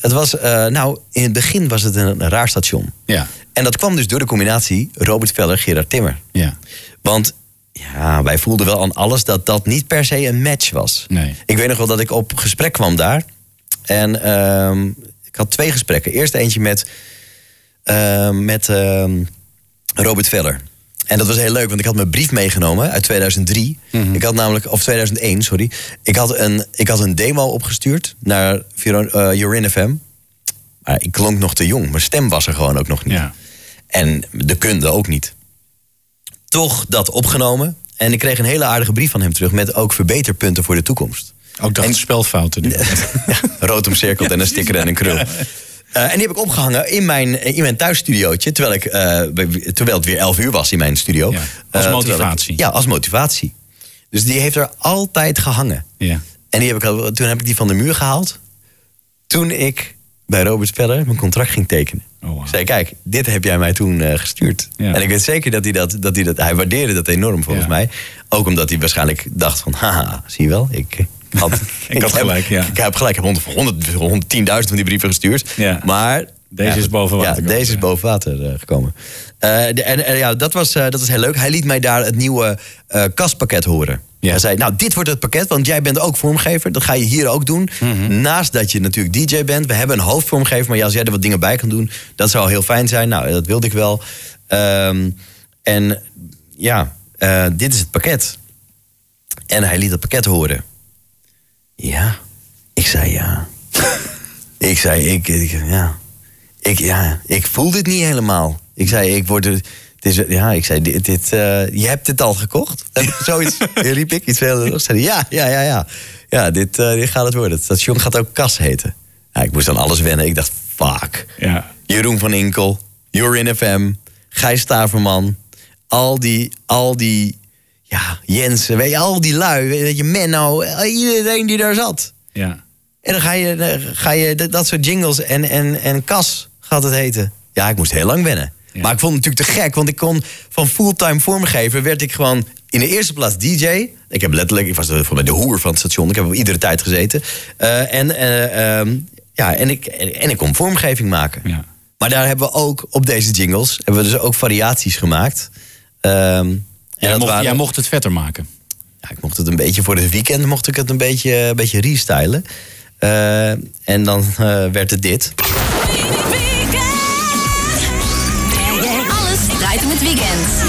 het was, nou, in het begin was het een, een raar station. Ja. En dat kwam dus door de combinatie Robert Veller, Gerard Timmer. Ja. Want ja, wij voelden wel aan alles dat dat niet per se een match was. Nee. Ik weet nog wel dat ik op gesprek kwam daar. En ehm, ik had twee gesprekken. Eerst eentje met, ehm, met ehm, Robert Veller. En dat was heel leuk, want ik had mijn brief meegenomen uit 2003. Mhm. Ik had namelijk, of 2001, sorry. Ik had een, ik had een demo opgestuurd naar Vero- eh, Jorin FM. Maar ik klonk nog te jong. Mijn stem was er gewoon ook nog niet. Ja. En de kunde ook niet. Toch dat opgenomen. En ik kreeg een hele aardige brief van hem terug met ook verbeterpunten voor de toekomst. Ook dat En- spelfouten. nu. Ja, rood omcirkeld en een sticker en een krul. Eh, en die heb ik opgehangen in mijn, in mijn thuisstudiootje. Terwijl, ik, eh, terwijl het weer 11 uur was in mijn studio. Ja, als Eh, ik- motivatie. ja, als motivatie. Dus die heeft er altijd gehangen. Ja. En die heb ik, toen heb ik die van de muur gehaald. Toen ik bij Robert Speller mijn contract ging tekenen. Oh, wow. Ik zei, kijk, dit heb jij mij toen eh, gestuurd. Ja. En ik weet zeker dat hij dat, dat hij dat... Hij waardeerde dat enorm volgens Ja. mij. Ook omdat hij waarschijnlijk dacht van... Haha, zie je wel, ik... eh, Had, Ik had heb- gelijk, ja. Ik heb gelijk, ik heb 100, 100, 110.000 van die brieven gestuurd. Ja. Maar... Deze is boven water deze is ja. boven water eh, gekomen. Eh, de- en, en ja, dat was, eh, dat was heel leuk. Hij liet mij daar het nieuwe eh, kastpakket horen. Ja. Hij zei, nou, dit wordt het pakket, want jij bent ook vormgever. Dat ga je hier ook doen. Mhm. Naast dat je natuurlijk DJ bent. We hebben een hoofdvormgever, maar ja, als jij er wat dingen bij kan doen... dat zou heel fijn zijn. Nou, dat wilde ik wel. Ehm, en ja, eh, dit is het pakket. En hij liet het pakket horen. Ja, ik zei ja. ik zei, ik, ik- ja. Ik, ja, ik voel dit niet helemaal. Ik zei, ik word er. Het is, ja, ik zei, dit, dit, eh, je hebt dit al gekocht? Zoiets riep ik, iets heel Zei ja, ja, ja, ja. Ja, dit, eh, dit gaat het worden. Het station gaat ook Kas heten. Ja, ik moest aan alles wennen. Ik dacht, fuck. Ja. Jeroen van Inkel, Jorin FM, Gijs Staverman. Al die, al die, ja, Jensen, weet je, al die lui. Weet je, Menno, iedereen die daar zat. Ja. En dan ga je, dan ga je dat- dat soort jingles en, en, en Kas gaat het heten. Ja, ik moest heel lang wennen. Ja. Maar ik vond het natuurlijk te gek, want ik kon van fulltime vormgever werd ik gewoon in de eerste plaats DJ. Ik heb letterlijk, ik was voor mij de hoer van het station. Ik heb op iedere tijd gezeten. Eh, en, eh, ehm, ja, en, ik, en, en ik kon vormgeving maken. Ja. Maar daar hebben we ook op deze jingles hebben we dus ook variaties gemaakt. Ehm, en Jij, dat mocht, waren- jij mocht het vetter maken. ja, ik mocht het een beetje voor het weekend mocht ik het een beetje, een beetje restylen. Eh, en dan werd het dit. Oh. Weekend.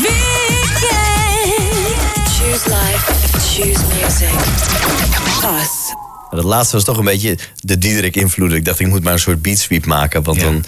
Weekend. Choose life, choose music. Us. Dat laatste was toch een beetje de Diederik invloed. Ik dacht, ik moet maar een soort beatsweep maken. Want Ja. dan,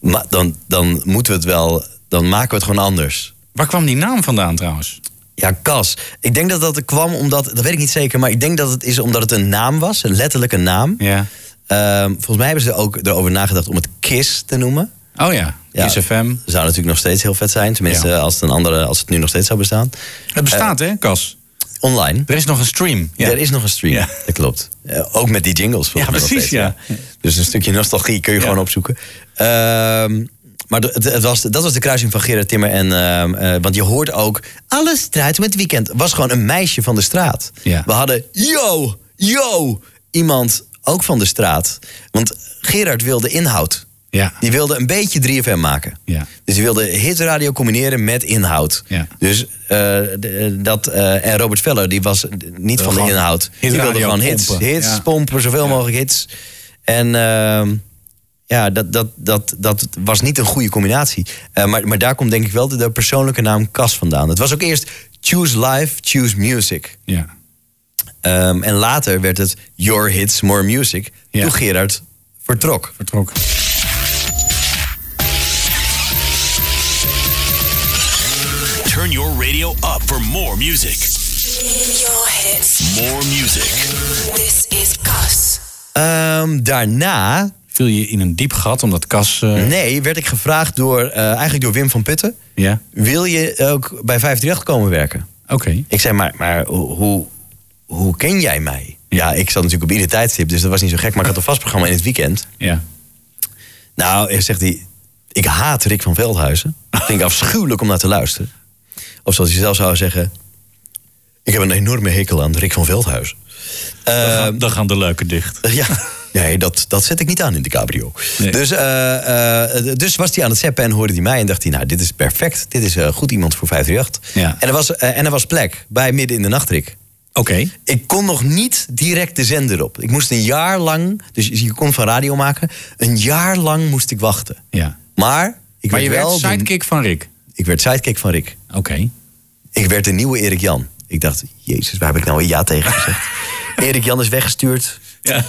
ma- dan, dan moeten we het wel... Dan maken we het gewoon anders. Waar kwam die naam vandaan trouwens? Ja, Cas. Ik denk dat dat kwam omdat... Dat weet ik niet zeker, maar ik denk dat het is omdat het een naam was. Een letterlijke naam. Ja. Ehm, volgens mij hebben ze ook erover nagedacht om het KISS te noemen. Oh ja, Ja. Kiss FM. Zou natuurlijk nog steeds heel vet zijn. Tenminste, Ja. als, het een andere, als het nu nog steeds zou bestaan. Het bestaat hè, Cas? Online. Er is nog een stream. Ja. Er is nog een stream, Ja. dat klopt. Eh, ook met die jingles Ja, precies, steeds, ja. Dus een stukje nostalgie kun je gewoon opzoeken. Ehm, maar het, het was, dat was de kruising van Gerard Timmer en... ehm, eh, want je hoort ook... Alles draait met het weekend. was gewoon een meisje van de straat. Ja. We hadden... Yo, yo! Iemand ook van de straat. Want Gerard wilde inhoud. Ja. Die wilde een beetje 3FM maken. Ja. Dus die wilde hitradio combineren met inhoud. Ja. Dus eh, de- dat, eh, en Robert Veller, die was niet van de inhoud. Die wilde gewoon hits, pompen. hits Ja. pompen, zoveel mogelijk hits. En ehm, ja, dat, dat, dat, dat was niet een goede combinatie. Eh, maar, maar daar komt denk ik wel de, de persoonlijke naam Cas vandaan. Het was ook eerst Choose Life, Choose Music. Ja. Ehm, en later werd het Your Hits, More Music. Toen Gerard vertrok. Vertrok. Turn your radio up for more music. Your hits. More music. This is Gus. Ehm, daarna Viel je in een diep gat omdat Cas... eh, Nee, werd ik gevraagd door, eh, eigenlijk door Wim van Putten. Ja, Wil je ook bij 538 komen werken? oké. Ik zei, maar, maar hoe, hoe, ken jij mij? Ja, ik zat natuurlijk op ieder tijdstip, dus dat was niet zo gek. Maar ik had een vast programma in het weekend. Ja. Nou, zegt hij, ik haat Rick van Veldhuizen. Ik vind ik afschuwelijk om naar te luisteren. Of zoals hij zelf zou zeggen... Ik heb een enorme hekel aan Rick van Veldhuizen. Dan gaan, dan gaan de leuken dicht. ja, nee, dat, dat zet ik niet aan in de cabrio. Nee. Dus, eh, eh, dus was hij aan het zeppen en hoorde hij mij en dacht hij... nou, dit is perfect, dit is eh, goed iemand voor 538. Ja. En, er was, en er was plek bij Midden in de Nachtrik. Oké. Ik kon nog niet direct de zender op. Ik moest een jaar lang, dus je kon van radio maken... een jaar lang moest ik wachten. Ja. Maar ik Maar werd je wel... werd de- sidekick van Rick. ik werd sidekick van Rick. Oké. Ik werd de nieuwe Erik Jan. Ik dacht, jezus, waar heb ik nou een ja tegen gezegd? Erik Jan is weggestuurd. Ja.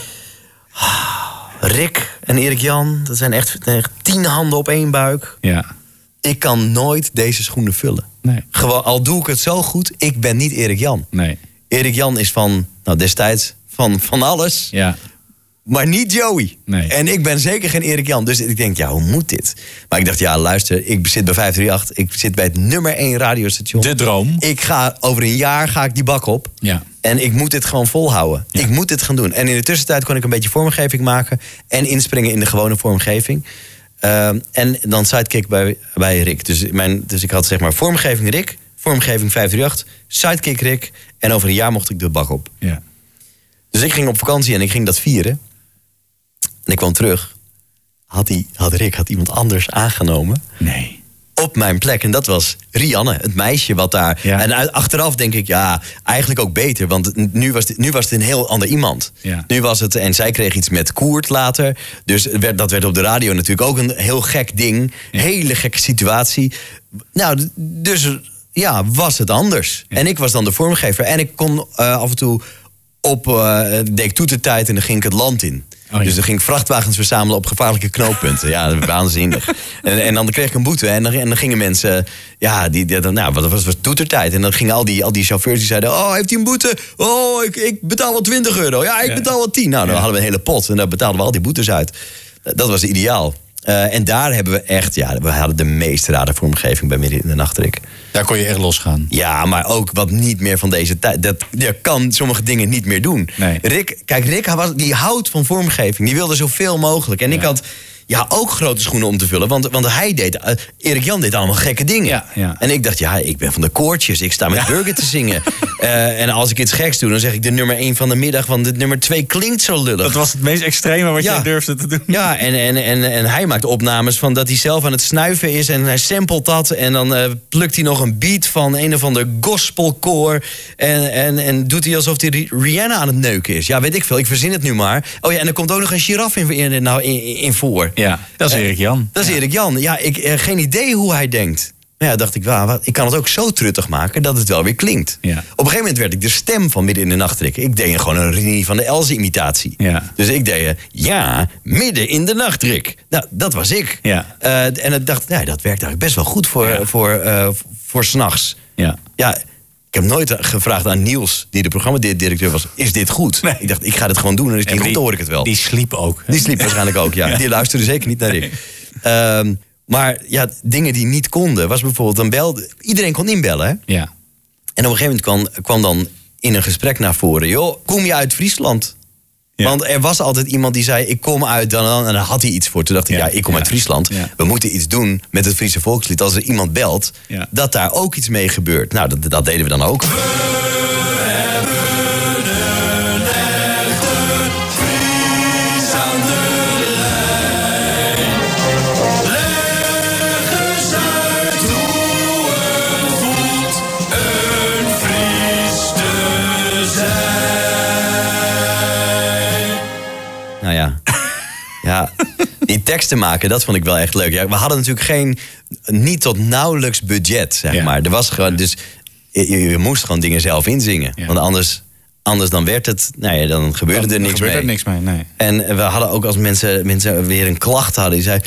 Rick en Erik Jan, dat zijn echt, echt tien handen op één buik. Ja. Ik kan nooit deze schoenen vullen. Nee. Gewoon, al doe ik het zo goed, ik ben niet Erik Jan. Nee. Erik Jan is van, nou destijds, van, van alles. Ja. Maar niet Joey. Nee. En ik ben zeker geen Erik Jan. Dus ik denk, ja, hoe moet dit? Maar ik dacht, ja, luister, ik zit bij 538. Ik zit bij het nummer 1 radiostation. De droom. Ik ga over een jaar ga ik die bak op. Ja. En ik moet dit gewoon volhouden. Ja. Ik moet dit gaan doen. En in de tussentijd kon ik een beetje vormgeving maken. En inspringen in de gewone vormgeving. Ehm, en dan sidekick bij, bij Rick. Dus, mijn, dus ik had zeg maar vormgeving Rick. Vormgeving 538. Sidekick Rick. En over een jaar mocht ik de bak op. Ja. Dus ik ging op vakantie en ik ging dat vieren. En ik kwam terug. Had, die, had Rick had iemand anders aangenomen Nee. op mijn plek. En dat was Rianne, het meisje wat daar... Ja. En achteraf denk ik, ja, eigenlijk ook beter. Want nu was, het, nu was het een heel ander iemand. Ja. Nu was het... En zij kreeg iets met Koert later. Dus werd, dat werd op de radio natuurlijk ook een heel gek ding. Hele gekke situatie. Nou, dus ja, was het anders. En ik was dan de vormgever. En ik kon eh, af en toe op... eh deed ik toetertijd en dan ging ik het land in. Oh, ja. Dus dan ging ik vrachtwagens verzamelen op gevaarlijke knooppunten. Ja, waanzinnig. En, en dan kreeg ik een boete. En dan, en dan gingen mensen... Ja, die, die, dan- nou, wat was, was toetertijd. En dan gingen al die, al die chauffeurs die zeiden... Oh, heeft hij een boete? Oh, ik, ik betaal wel 20 euro. Ja, ik Ja. betaal wel 10. Nou, dan Ja. hadden we een hele pot. En daar betaalden we al die boetes uit. Dat was ideaal. Eh, en daar hebben we echt... Ja, we hadden de meest rare vormgeving bij midden in de nachtrik. Daar kon je echt losgaan. Ja, maar ook wat niet meer van deze tijd. Dat, je kan sommige dingen niet meer doen. Nee. Rick, kijk, Rick was, die houdt van vormgeving. Die wilde zoveel mogelijk. En ik had ja, ook grote schoenen om te vullen. Want, want hij deed, eh, Erik Jan deed allemaal gekke dingen. Ja, ja. En ik dacht, ja, ik ben van de koortjes. Ik sta met Burger te zingen. Eh, en als ik iets geks doe, dan zeg ik de nummer 1 van de middag. Want het nummer 2 klinkt zo lullig. Dat was het meest extreme wat jij durfde te doen. Ja, en, en, en, en hij maakt opnames van dat hij zelf aan het snuiven is en hij samplet dat. En dan eh, plukt hij nog een beat van een of ander gospelkoor. En, en, en doet hij alsof hij Ri- Rihanna aan het neuken is. Ja, weet ik veel, ik verzin het nu maar. Oh ja, en er komt ook nog een giraf in, in, nou, in, in voor. Ja, dat is Eh, Erik Jan. Dat is Erik Jan. Ja, ik heb geen idee hoe hij denkt. Maar ja, dacht ik, wat- ik kan het ook zo truttig maken dat het wel weer klinkt. Ja. Op een gegeven moment werd ik de stem van midden in de nachtrik. Ik deed gewoon een Rini van de Elze imitatie. Ja. Dus ik deed, eh, ja, midden in de nachtrik. Nou, dat was ik. Ja. Eh, en ik dacht, nee, dat werkt eigenlijk best wel goed voor, voor, eh, voor s'nachts. Ja. Ja, ik heb nooit gevraagd aan Niels, die de programmadirecteur was, is dit goed? Nee. Ik dacht, ik ga dit gewoon doen en goed, die- dan hoor ik het wel. Die sliep ook. Die sliep waarschijnlijk ook, ja. Ja. Die luisterde zeker niet naar Rick. Ehm, maar ja, dingen die niet konden, was bijvoorbeeld, dan belde... Iedereen kon inbellen, hè? Ja. En op een gegeven moment kwam, kwam dan in een gesprek naar voren... joh, kom je uit Friesland? Ja. Want er was altijd iemand die zei, ik kom uit dan en dan. En daar had hij iets voor. Toen dacht ik, ja, Ja, ik kom uit Friesland. We moeten iets doen met het Friese volkslied. Als er iemand belt, dat daar ook iets mee gebeurt. Nou, dat, dat deden we dan ook. Ja, die teksten maken, dat vond ik wel echt leuk. Ja, we hadden natuurlijk geen, niet tot nauwelijks budget, zeg maar. Er was gewoon, dus je, je moest gewoon dingen zelf inzingen. Want anders, anders dan werd het, nou ja, dan gebeurde Dan er niks mee. er niks mee, nee. En we hadden ook als mensen, mensen weer een klacht hadden, die zei...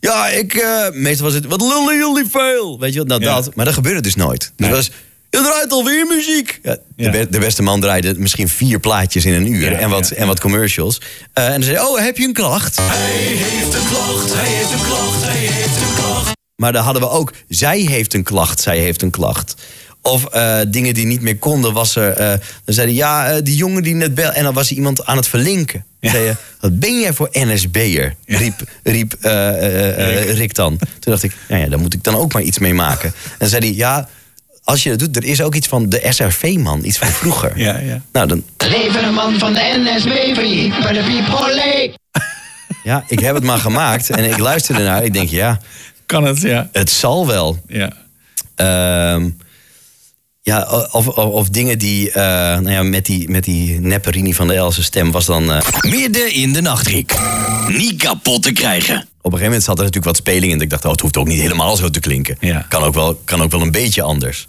Ja, ik, eh, meestal was het, wat lullen jullie veel? Weet je wat, nou dat. Maar dat gebeurde dus nooit. Dus was, je draait alweer muziek. Ja, de, be- de beste man draaide misschien vier plaatjes in een uur Ja, en, wat, ja, en wat commercials. Eh, en dan zei hij, oh, heb je een klacht? Hij heeft een klacht, hij heeft een klacht, hij heeft een klacht. Maar dan hadden we ook, zij heeft een klacht, zij heeft een klacht. Of eh, dingen die niet meer konden, was er. eh, dan zei hij, ja, eh, die jongen die net bel. En dan was er iemand aan het verlinken. Dan zei je, wat ben jij voor NSB'er? Riep, riep eh, eh, eh, Rick dan. Toen dacht ik, nou ja, daar moet ik dan ook maar iets mee maken. En dan zei hij, ja, als je dat doet, er is ook iets van de SRV-man, iets van vroeger. Ja, ja. Nou, dan, Leven een man van de NSB, bij de Piep ja, ik heb het maar gemaakt en ik luisterde naar. Ik denk, ja, Kan het, ja. het zal wel. Ja. Ehm, ja, of, of, of dingen die, eh, nou ja, met die, met die nepperini van de Else stem was dan... eh, Midden in de nachtrik. Niet kapot te krijgen. op een gegeven moment zat er natuurlijk wat speling in. Ik dacht, oh, het hoeft ook niet helemaal zo te klinken. Ja. Kan, ook wel, kan ook wel een beetje anders.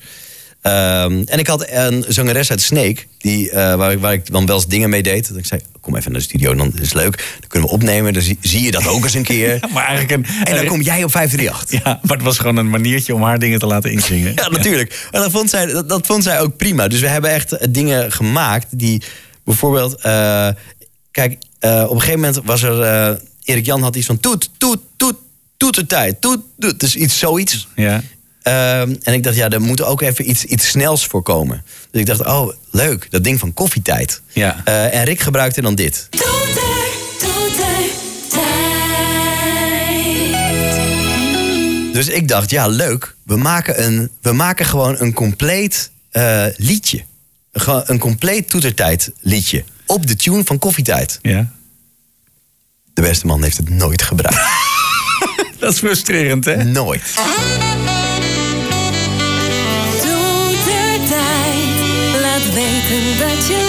Ehm, en ik had een zangeres uit Sneek, die, eh, waar, ik, waar ik dan wel eens dingen mee deed. Dat ik zei, kom even naar de studio, dan is het leuk. Dan kunnen we opnemen, dan zie, zie je dat ook eens een keer. Maar eigenlijk een... En dan kom jij op 538. Ja, maar het was gewoon een maniertje om haar dingen te laten inzingen. Ja, natuurlijk. Maar dat vond, zij, dat, dat vond zij ook prima. Dus we hebben echt eh, dingen gemaakt die bijvoorbeeld... eh, kijk, eh, op een gegeven moment was er... eh, Erik Jan had iets van toet, toet, toet, toetertijd, toet, toet. Dus iets zoiets. Ja. Ehm, en ik dacht, ja, er moet ook even iets, iets snels voor komen. Dus ik dacht, oh, leuk, dat ding van koffietijd. Ja. Eh, en Rick gebruikte dan dit. Dus ik dacht, ja, leuk. We maken, een, we maken gewoon een compleet eh, liedje. Gewoon een compleet toetertijd liedje. Op de tune van koffietijd. Ja. De beste man heeft het nooit gebruikt. Dat is frustrerend, hè? Nooit. Laat weten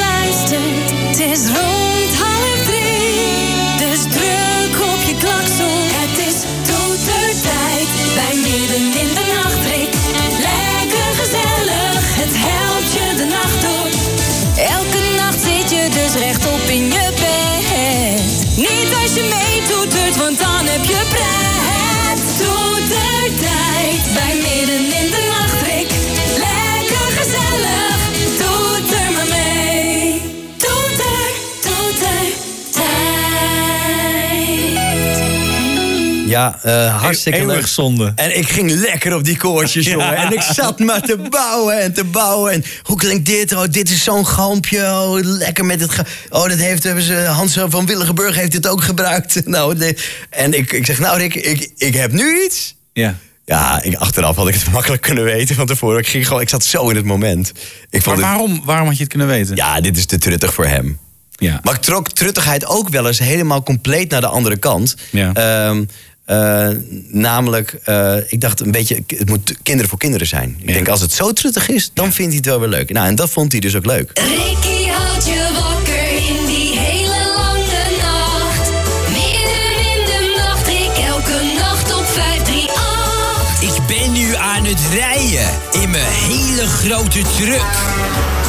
Ja, eh, hartstikke Eeuwig leuk. zonde. En ik ging lekker op die koortjes, Ja. jongen. En ik zat maar te bouwen en te bouwen. En hoe klinkt dit? Oh, dit is zo'n galmpje. Oh, lekker met het... Oh, dat heeft hebben ze, Hans van Willigenburg heeft dit ook gebruikt. Nou, de- en ik, ik zeg, nou Rick, ik, ik heb nu iets. Ja. Ja, ik, achteraf had ik het makkelijk kunnen weten van tevoren. Ik, ging gewoon, ik zat zo in het moment. Ik Maar vond het- waarom, waarom had je het kunnen weten? ja, dit is te truttig voor hem. Ja. Maar ik trok truttigheid ook wel eens helemaal compleet naar de andere kant. Ja. Ehm, eh, namelijk, eh, ik dacht een beetje, het moet kinderen voor kinderen zijn. Ik denk, als het zo truttig is, dan vindt hij het wel weer leuk. Nou, en dat vond hij dus ook leuk. Ricky houdt je wakker in die hele lange nacht. Midden in de nacht, ik elke nacht op 538. Ik ben nu aan het rijden in mijn hele grote truck.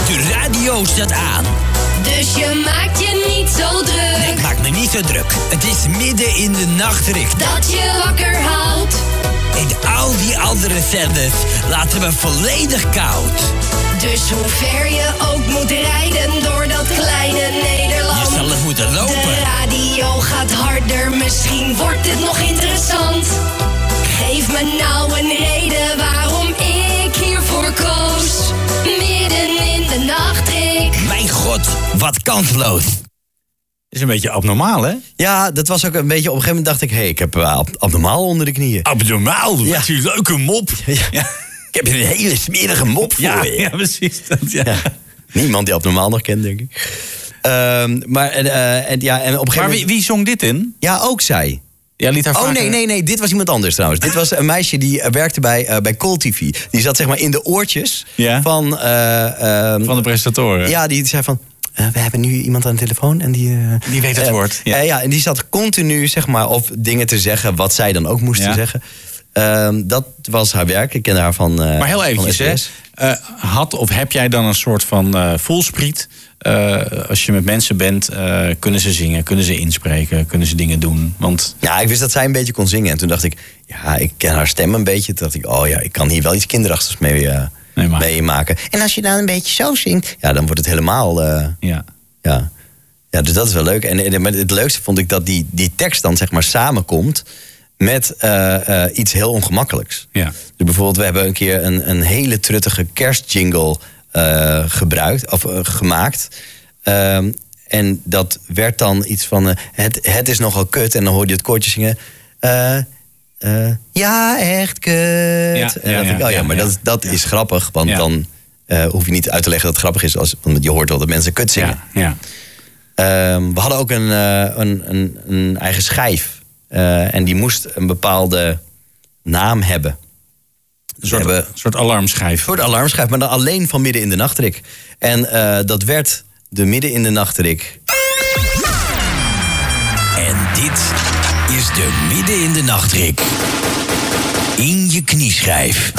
De radio staat aan. Dus je maakt je niet zo druk. Ik niet zo druk. Het is midden in de nachtrik. Dat je wakker houdt. En al die andere zenders laten me volledig koud. Dus hoe ver je ook moet rijden door dat kleine Nederland. Je zal het moeten lopen. De radio gaat harder, misschien wordt het nog interessant. Geef me nou een reden waarom ik hiervoor koos. Midden in de nachtrik. Mijn god, wat kansloos. Is een beetje abnormaal, hè? Ja, dat was ook een beetje, op een gegeven moment dacht ik... hé, hey, ik heb uh, ab- abnormaal onder de knieën. Abnormaal, Ja. wat een leuke mop. Ja. Ik heb een hele smerige mop voor Ja, je. ja precies. Dat. Niemand die abnormaal nog kent, denk ik. Ehm, maar en, eh, en, ja, en op een gegeven Maar wie, wie zong dit in? Ja, ook zij. Ja, liet haar Oh nee, nee, nee, dit was iemand anders trouwens. Dit was een meisje die eh, werkte bij, eh bij Call TV. Die zat zeg maar in de oortjes Ja. van... eh, ehm, Van de presentatoren. ja, die zei van... eh, we hebben nu iemand aan de telefoon en die... eh, Die weet het eh, woord, Ja. ja, en die zat continu zeg maar, op dingen te zeggen wat zij dan ook moesten Ja. zeggen. Ehm, dat was haar werk. Ik kende haar van. Maar heel eventjes, hè. Had of heb jij dan een soort van voelspriet? Eh, als je met mensen bent, kunnen ze zingen, kunnen ze inspreken, kunnen ze dingen doen? Want Ja, ik wist dat zij een beetje kon zingen. En toen dacht ik, ja, ik ken haar stem een beetje. Toen dacht ik, oh ja, ik kan hier wel iets kinderachtigs mee, mee maken. En als je dan een beetje zo zingt, ja, dan wordt het helemaal. eh, ja. ja. Ja, dus dat is wel leuk. En, het leukste vond ik dat die, die tekst dan zeg maar samenkomt met eh, eh, iets heel ongemakkelijks. Ja. Dus bijvoorbeeld, we hebben een keer een, een hele truttige kerstjingle gebruikt of gemaakt. Ehm, en dat werd dan iets van: het, het is nogal kut. En dan hoorde je het koortje zingen. Eh, eh, ja, echt kut. en ja, ik, oh ja, ja, maar ja. dat, dat is grappig. Want Ja. dan eh, hoef je niet uit te leggen dat het grappig is. Als, want je hoort wel dat mensen kut zingen. Ja. Ehm, we hadden ook een, eh, een, een, een eigen schijf. Eh, en die moest een bepaalde naam hebben. Dus soort, we hebben, soort alarmschijf. Een soort alarmschijf, maar dan alleen van midden in de nachtrik. En eh, dat werd de midden in de nachtrik. En dit is de midden in de nachtrik. In je knieschijf.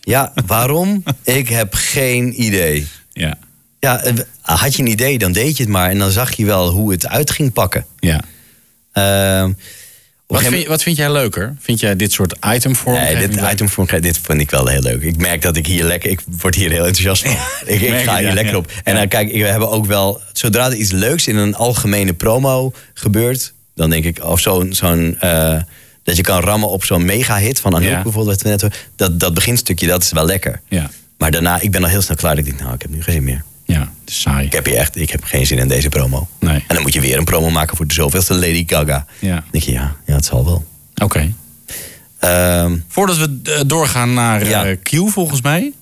Ja, waarom? Ik heb geen idee. Ja. Ja, eh, had je een idee, dan deed je het maar. En dan zag je wel hoe het uit ging pakken. Ja. Op Wat vind, wat vind jij leuker? Vind jij dit soort itemvorm? Nee, dit itemvorm, dit vind ik wel heel leuk. Ik merk dat ik hier lekker, ik word hier heel enthousiast van. ik, ik ga hier ja, lekker ja. op. En dan kijk, we hebben ook wel, zodra er iets leuks in een algemene promo gebeurt, dan denk ik, of zo'n, zo'n eh, dat je kan rammen op zo'n mega hit van Anouk Ja. bijvoorbeeld, wat we net hoorden, dat, dat beginstukje, dat is wel lekker. Ja. Maar daarna, ik ben al heel snel klaar. Ik denk, nou, ik heb nu geen zin meer. Ja, saai. Ik heb hier echt, ik heb geen zin in deze promo. Nee. En dan moet je weer een promo maken voor de zoveelste Lady Gaga. Ja. Dan denk je, ja, ja, het zal wel. Oké. Ehm, Voordat we eh, doorgaan naar eh, Q, volgens mij.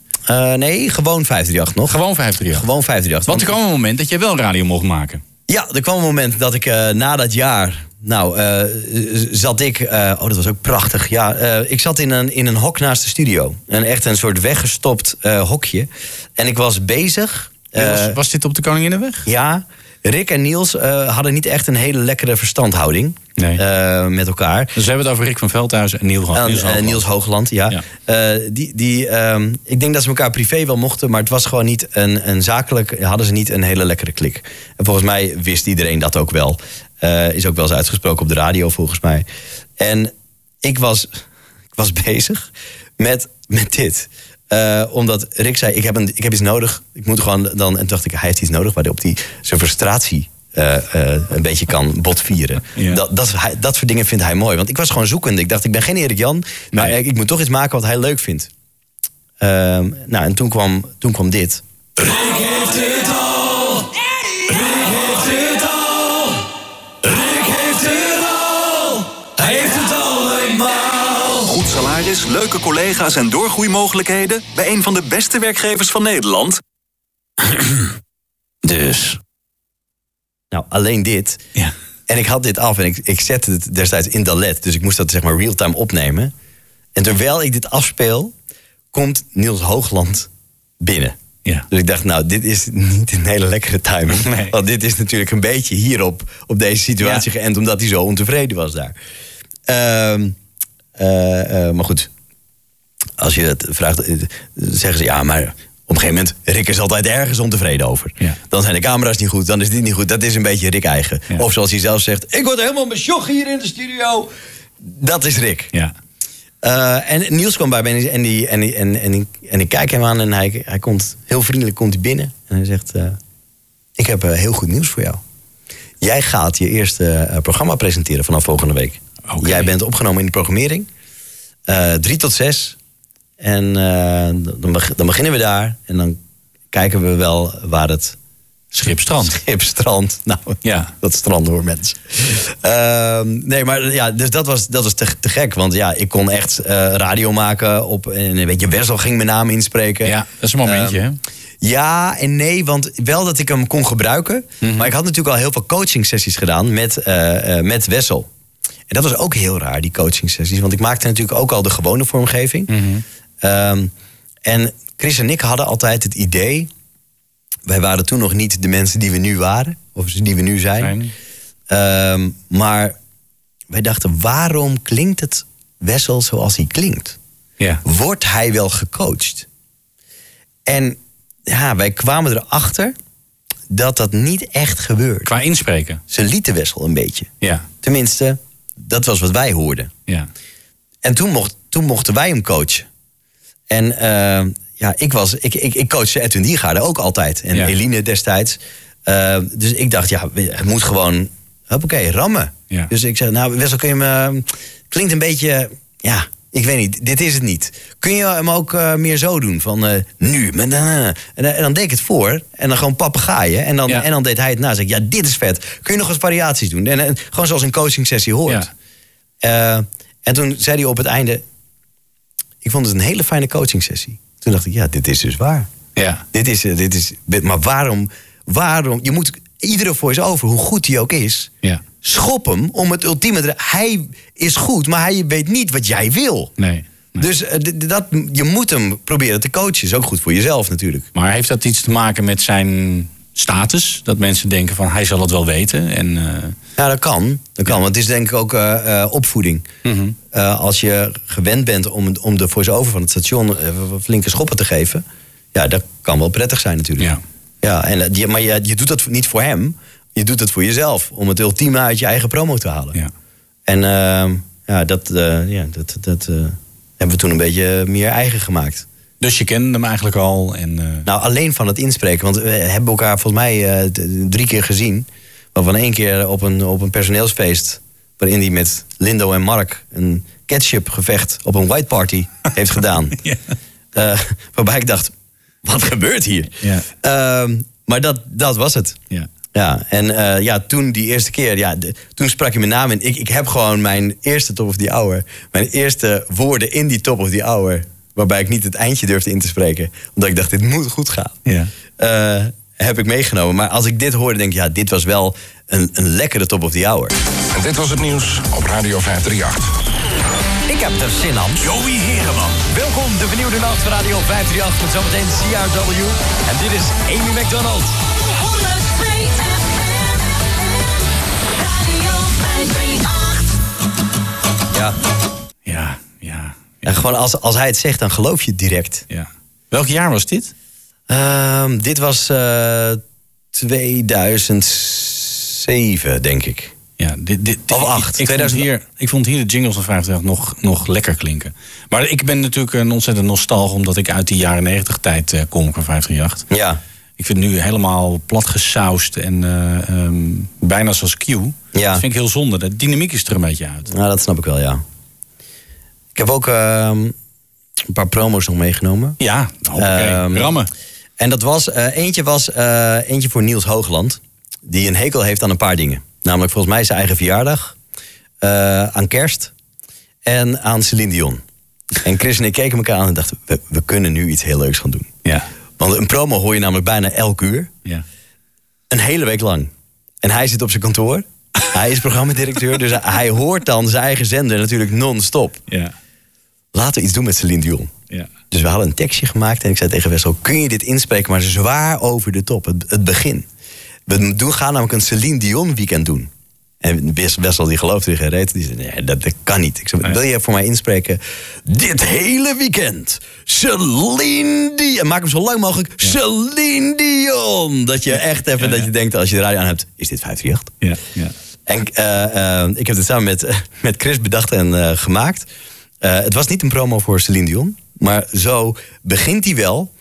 Nee, gewoon 538 nog. Gewoon 538. Gewoon 538. Want er kwam een moment dat jij wel radio mocht maken. Ja, er kwam een moment dat ik eh, na dat jaar. Nou, eh, zat ik. eh, oh, dat was ook prachtig. Ja, ik zat in een, in een hok naast de studio. En echt een soort weggestopt hokje. En ik was bezig. was, was dit op de Koninginnenweg? ja, Rick en Niels hadden niet echt een hele lekkere verstandhouding eh, met elkaar. Dus we hebben het over Rick van Veldhuizen en Niels, eh, Hoogland. Niels Hoogland, ja. Eh, die, die, ehm, ik denk dat ze elkaar privé wel mochten, maar het was gewoon niet een, een zakelijk. Hadden ze niet een hele lekkere klik. En volgens mij wist iedereen dat ook wel. Is ook wel eens uitgesproken op de radio, volgens mij. En ik was, ik was bezig met, met dit. Omdat Rick zei: ik heb, een, ik heb iets nodig. Ik moet gewoon dan. En toen dacht ik: hij heeft iets nodig waarop hij zijn frustratie. Eh, eh, een beetje kan botvieren. Dat, dat, hij- dat soort dingen vindt hij mooi. Want ik was gewoon zoekende. Ik dacht, ik ben geen Erik Jan, maar ik, ik moet toch iets maken wat hij leuk vindt. Ehm, nou, en toen kwam, toen kwam dit. heeft het al. Rick heeft het al. Rick heeft het al. Hij heeft het allemaal. Goed salaris, leuke collega's en doorgroeimogelijkheden bij een van de beste werkgevers van Nederland. Dus. Nou, alleen dit. Ja. En ik had dit af en ik, ik zette het destijds in Dalet. Dus ik moest dat zeg maar real-time opnemen. En terwijl ik dit afspeel, komt Niels Hoogland binnen. Ja. Dus ik dacht, nou, dit is niet een hele lekkere timing. Want dit is natuurlijk een beetje hierop, op deze situatie geënt... omdat hij zo ontevreden was daar. Ehm, eh, eh, maar goed, als je het vraagt, eh, zeggen ze... ja, maar een gegeven moment, Rick is altijd ergens ontevreden over. Dan zijn de camera's niet goed, dan is dit niet goed. Dat is een beetje Rick eigen. Of zoals hij zelf zegt, ik word helemaal mijn sjog hier in de studio. Dat is Rick. Ja. Eh, en Niels kwam bij me en, die, en, die, en, en, en, ik- en ik kijk hem aan en hij, hij komt heel vriendelijk komt hij binnen. En hij zegt, eh, ik heb eh, heel goed nieuws voor jou. Jij gaat je eerste programma presenteren vanaf volgende week. Jij bent opgenomen in de programmering. Drie tot zes. En eh, dan, beg- dan beginnen we daar. En dan kijken we wel waar het... Schipstrand. Schipstrand. Nou, ja. dat strand hoor, mensen. Ehm, nee, maar ja, dus dat was, dat was te, te gek. Want ja, ik kon echt eh, radio maken op... En weet je, Wessel ging mijn naam inspreken. Ja, dat is een momentje, Ehm, hè? Ja en nee, want wel dat ik hem kon gebruiken. Mhm. Maar ik had natuurlijk al heel veel coaching sessies gedaan met, eh, met Wessel. En dat was ook heel raar, die coaching sessies. Want ik maakte natuurlijk ook al de gewone vormgeving. Mhm. Ehm, en Chris en ik hadden altijd het idee wij waren toen nog niet de mensen die we nu waren. Of die we nu zijn. Ehm, maar wij dachten, waarom klinkt het Wessel zoals hij klinkt? Ja. Wordt hij wel gecoacht? En ja, wij kwamen erachter dat dat niet echt gebeurde. Qua inspreken? Ze lieten Wessel een beetje. Ja. Tenminste, dat was wat wij hoorden. Ja. En toen, mocht, toen mochten wij hem coachen. En eh, ja, ik, was, ik, ik, ik coachte Edwin Diergaarde ook altijd. En Ja. Eline destijds. Eh, dus ik dacht, ja, het moet gewoon, oké, rammen. Ja. Dus ik zeg, nou Wessel, kun je me... Klinkt een beetje, ja, ik weet niet, dit is het niet. Kun je hem ook eh, meer zo doen? Van eh, nu, en, dan- en dan deed ik het voor. En dan gewoon papegaaien. En dan, en dan deed hij het na. Zeg ik, ja, dit is vet. Kun je nog wat variaties doen? En, en gewoon zoals een coaching sessie hoort. En toen zei hij op het einde... Ik vond het een hele fijne coaching sessie. Toen dacht ik, ja, dit is dus waar. Ja. Dit is, eh, dit is, maar waarom, waarom... Je moet iedere voice-over, hoe goed hij ook is... Ja. schop hem om het ultieme... Hij is goed, maar hij weet niet wat jij wil. Nee. Dus eh, dat, je moet hem proberen te coachen. Is ook goed voor jezelf natuurlijk. Maar heeft dat iets te maken met zijn status? Dat mensen denken van hij zal het wel weten. En, eh, Ja, dat kan. Dat kan. Want het is denk ik ook eh, eh, opvoeding. Mhm. Als je gewend bent om, om de voice-over van het station flinke schoppen te geven... ja, dat kan wel prettig zijn natuurlijk. Ja. Ja, en, die- maar je, je doet dat niet voor hem. Je doet het voor jezelf. Om het ultieme uit je eigen promo te halen. Ja. En ja, dat, ja, dat, dat hebben we toen een beetje meer eigen gemaakt. Dus je kende hem eigenlijk al. En, eh, Nou, alleen van het inspreken. Want we hebben elkaar volgens mij eh, drie keer gezien. Waarvan één keer op een, op een personeelsfeest. Waarin hij met Lindo en Mark een ketchup gevecht op een white party heeft gedaan. Eh, waarbij ik dacht, wat gebeurt hier? Ja. Ehm, maar dat, dat was het. Ja. Ja, en ja, toen die eerste keer, ja, de- toen sprak hij mijn naam in. Ik, ik heb gewoon mijn eerste top of the hour, mijn eerste woorden in die top of the hour, waarbij ik niet het eindje durfde in te spreken, omdat ik dacht, dit moet goed gaan. Ja. Eh, heb ik meegenomen. Maar als ik dit hoorde, denk ik, ja, dit was wel een, een lekkere top of the hour. En dit was het nieuws op Radio 538. Ik heb er zin aan. Joey Hegeman. Welkom, de vernieuwde nacht van Radio 538 met zometeen CRW. En dit is Amy McDonald. Ja. Ja, ja. En gewoon als, als hij het zegt, dan geloof je het direct. Ja. Welk jaar was dit? Ehm, dit was eh 2007, denk ik. Ja, dit, dit, Of acht. Ik, ik, vond 2000 hier, ik vond hier de jingles van 50 nog, nog lekker klinken. Maar ik ben natuurlijk een ontzettend nostalg... omdat ik uit die jaren 90 tijd eh, kom van 538. Ja. Ik vind het nu helemaal platgesausd en eh, ehm, bijna zoals Q. Ja. Dat vind ik heel zonde. De dynamiek is er een beetje uit. Nou, dat snap ik wel, ja. Ik heb ook ehm, een paar promos nog meegenomen. Ja, hoppakee. Ehm, Rammen. En dat was, eh, eentje was eh, eentje voor Niels Hoogland. Die een hekel heeft aan een paar dingen. Namelijk volgens mij zijn eigen verjaardag. eh, aan kerst. En aan Celine Dion. En Chris en ik keken elkaar aan en dachten... We, we kunnen nu iets heel leuks gaan doen. Ja. Want een promo hoor je namelijk bijna elk uur. Ja. Een hele week lang. En hij zit op zijn kantoor. hij is programmadirecteur. Dus hij hoort dan zijn eigen zender natuurlijk non-stop. Ja. Laten we iets doen met Celine Dion. Ja. Dus we hadden een tekstje gemaakt en ik zei tegen Wessel... kun je dit inspreken, maar zwaar over de top, het, het begin. We doen, gaan namelijk een Celine Dion weekend doen. En Wes- Wessel die geloofde geen reet. Die zei, nee, dat, dat kan niet. Ik zei, wil je voor mij inspreken? Dit hele weekend, Celine Dion. Maak hem zo lang mogelijk, Celine Dion. Dat je echt even, dat je denkt als je de radio aan hebt... is dit 538? Ja, ja. En eh, eh, ik heb het samen met, met Chris bedacht en eh, gemaakt. Eh, het was niet een promo voor Celine Dion. Maar zo begint hij wel.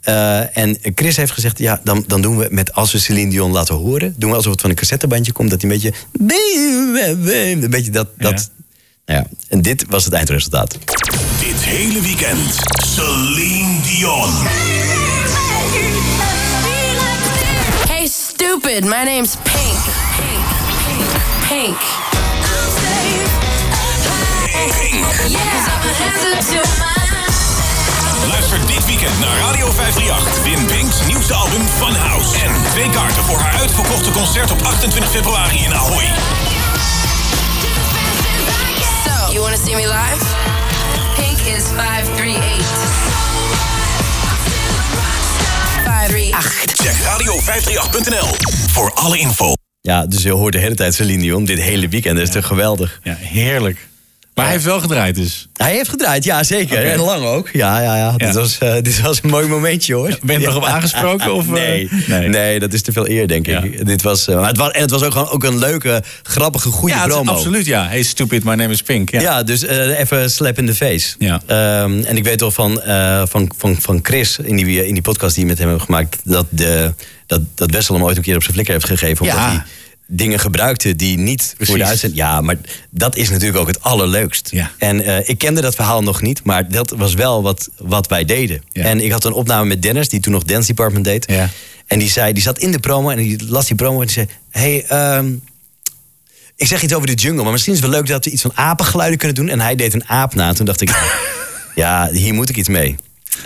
Eh, en Chris heeft gezegd, ja, dan, dan doen we met als we Celine Dion laten horen... doen we alsof het van een cassettebandje komt, dat hij een beetje... Een beetje dat... dat Nou ja, en dit was het eindresultaat. Dit hele weekend Celine Dion. Hey, stupid. My name's Pink. Pink. Pink. Luister dit weekend naar Radio 538. Win Pink's nieuwste album Fun House. En twee kaarten voor haar uitverkochte concert op 28 februari in Ahoy. So, you want to see me live? Pink is 538. 538. Check radio538.nl voor alle info. Ja, dus je hoort de hele tijd Celine Dion dit hele weekend. Dat is toch geweldig? Ja, heerlijk. Maar hij heeft wel gedraaid dus. Hij heeft gedraaid, ja zeker. Oké. En lang ook. Ja, ja, ja. Dit, was, eh, dit was een mooi momentje hoor. Ben je er nog op aangesproken, of, eh? nee, nee. nee. dat is te veel eer denk ik. Dit was, eh, maar het was, en het was ook gewoon ook een leuke, grappige, goede ja, promo. absoluut ja. Hey stupid, my name is Pink. Ja. Ja, dus even slap in the face. Ja. Ehm, en ik weet wel van, van, van, van Chris in die, in die podcast die we met hem hebben gemaakt... dat, de, dat, dat Wessel hem ooit een keer op zijn flikker heeft gegeven. Omdat Ja. hij dingen gebruikte die niet voor de uitzending... Ja, maar dat is natuurlijk ook het allerleukst. Ja. En eh, ik kende dat verhaal nog niet, maar dat was wel wat, wat wij deden. Ja. En ik had een opname met Dennis, die toen nog Dance Department deed. Ja. En die, zei, die zat in de promo en die las die promo en die zei... Hey, ehm, ik zeg iets over de jungle, maar misschien is het wel leuk dat we iets van apengeluiden kunnen doen. En hij deed een aap na. En toen dacht ik, ja, hier moet ik iets mee.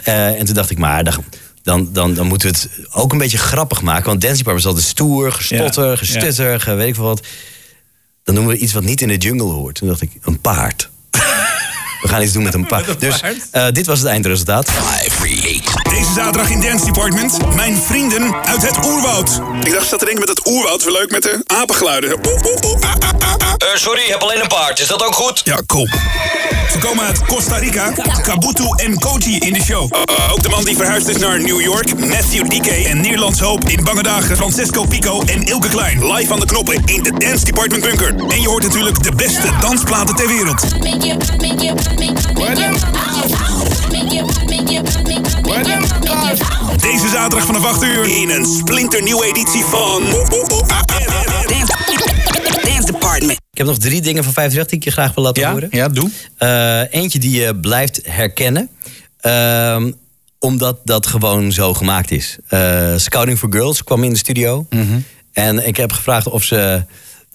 Eh, en toen dacht ik, maar dan, dan, dan, dan moeten we het ook een beetje grappig maken. Want Dance Department is altijd stoer, gestotter, gestutter, ge- weet ik veel wat. Dan doen we iets wat niet in de jungle hoort. Toen dacht ik, een paard. We gaan iets doen met een paard. Dus eh, dit was het eindresultaat. Deze zaterdag in Dance Department, mijn vrienden uit het oerwoud. Ik dacht, zat te denken met het oerwoud, wel leuk met de apengeluiden. Oeh, oeh, oeh, ah, ah, ah, ah. Eh, sorry, ik heb alleen een paard. Is dat ook goed? Ja, cool. Ze komen uit Costa Rica, Kabutu en Koji in de show. Uh, ook de man die verhuisd is naar New York, Matthew DK en Nederlands Hoop in bange dagen, Francesco Pico en Ilke Klein. Live aan de knoppen in de Dance Department Bunker. En je hoort natuurlijk de beste dansplaten ter wereld. Deze zaterdag vanaf 8 uur in een splinternieuwe editie van... Dance Department. Ik heb nog drie dingen van 538 die ik je graag wil laten Ja, horen. ja, doe. Eh, eentje die je blijft herkennen. Ehm, omdat dat gewoon zo gemaakt is. Eh, Scouting for Girls kwam in de studio. Mhm. En ik heb gevraagd of ze...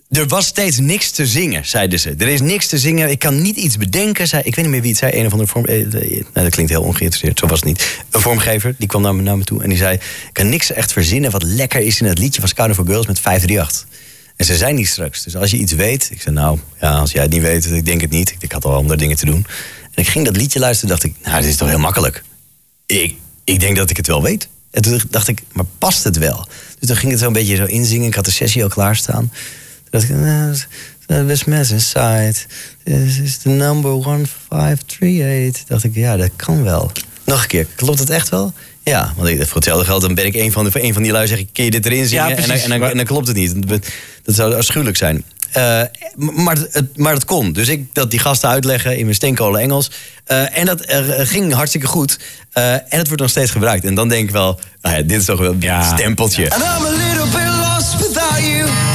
Er was steeds niks te zingen, zeiden ze. Er is niks te zingen. Ik kan niet iets bedenken. Zei, ik weet niet meer wie het zei. Een of andere vorm. eh, eh, nee, dat klinkt heel ongeïnteresseerd. Zo was het niet. Een vormgever die kwam naar me, naar me toe en die zei: Ik kan niks echt verzinnen wat lekker is in het liedje van Scouting for Girls met 538. En ze zijn niet straks. Dus als je iets weet. Ik zei: Nou, ja, als jij het niet weet, ik denk het niet. Ik had al andere dingen te doen. En ik ging dat liedje luisteren. Dacht ik: Nou, dit is toch heel makkelijk. Ik, ik denk dat ik het wel weet. En toen dacht ik: Maar past het wel? Dus toen ging het zo een beetje zo inzingen. Ik had de sessie al klaarstaan. Toen dacht ik, "Eh, this mess inside. This is the number 1538. Dacht ik, ja, dat kan wel. Nog een keer, klopt het echt wel? Ja, want ik, voor hetzelfde geld dan ben ik een van, de, een van die lui zeg ik, kun je dit erin zingen? Ja, en, dan, precies. en, dan, en dan klopt het niet. Dat zou afschuwelijk zijn. Eh, maar, het, maar het kon. Dus ik dat die gasten uitleggen in mijn steenkolen Engels. Eh, en dat eh, ging hartstikke goed. Eh, en het wordt nog steeds gebruikt. En dan denk ik wel, nou ja, dit is toch wel een stempeltje. And I'm a little bit lost without you.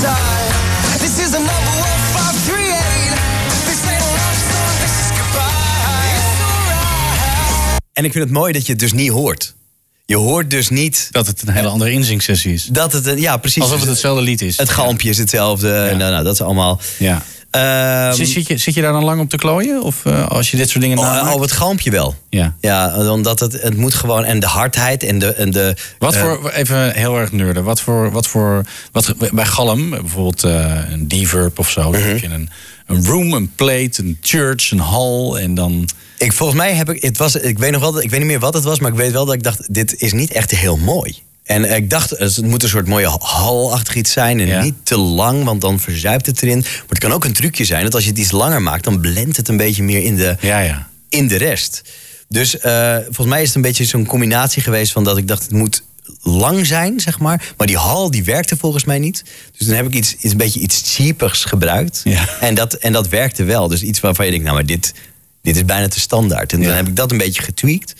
Mess inside. This is a number 1538. This ain't a love song, this is goodbye. It's alright. En ik vind het mooi dat je het dus niet hoort. Je hoort dus niet... Dat het een hele andere inzingsessie is. Dat het een, ja, precies. Alsof het hetzelfde lied is. Het galmpje is hetzelfde. En, nou, nou, dat is allemaal... Ja. Ehm, Zit, zit, je, zit je daar dan lang op te klooien? Of eh, als je dit soort dingen oh, namaakt? oh, het galmpje wel. Ja. Ja, omdat het, het moet gewoon... En de hardheid en de... En de Wat eh, voor, even heel erg nerden. Wat voor, wat voor, wat, bij Galm, bijvoorbeeld eh, een deverb of zo. Dan Mhm. heb je een, een room, een plate, een church, een hall en dan... Ik, volgens mij heb ik... Het was, ik, weet nog wel, ik weet niet meer wat het was, maar ik weet wel dat ik dacht... Dit is niet echt heel mooi. En ik dacht, het moet een soort mooie halachtig iets zijn. En niet te lang, want dan verzuipt het erin. Maar het kan ook een trucje zijn dat als je het iets langer maakt... dan blendt het een beetje meer in de, Ja, ja. in de rest. Dus eh, volgens mij is het een beetje zo'n combinatie geweest van dat ik dacht... het moet lang zijn, zeg maar. Maar die hal die werkte volgens mij niet. Dus dan heb ik iets, iets een beetje iets cheapers gebruikt. En, dat, en dat werkte wel. Dus iets waarvan je denkt, nou maar dit, dit is bijna te standaard. En dan heb ik dat een beetje getweakt.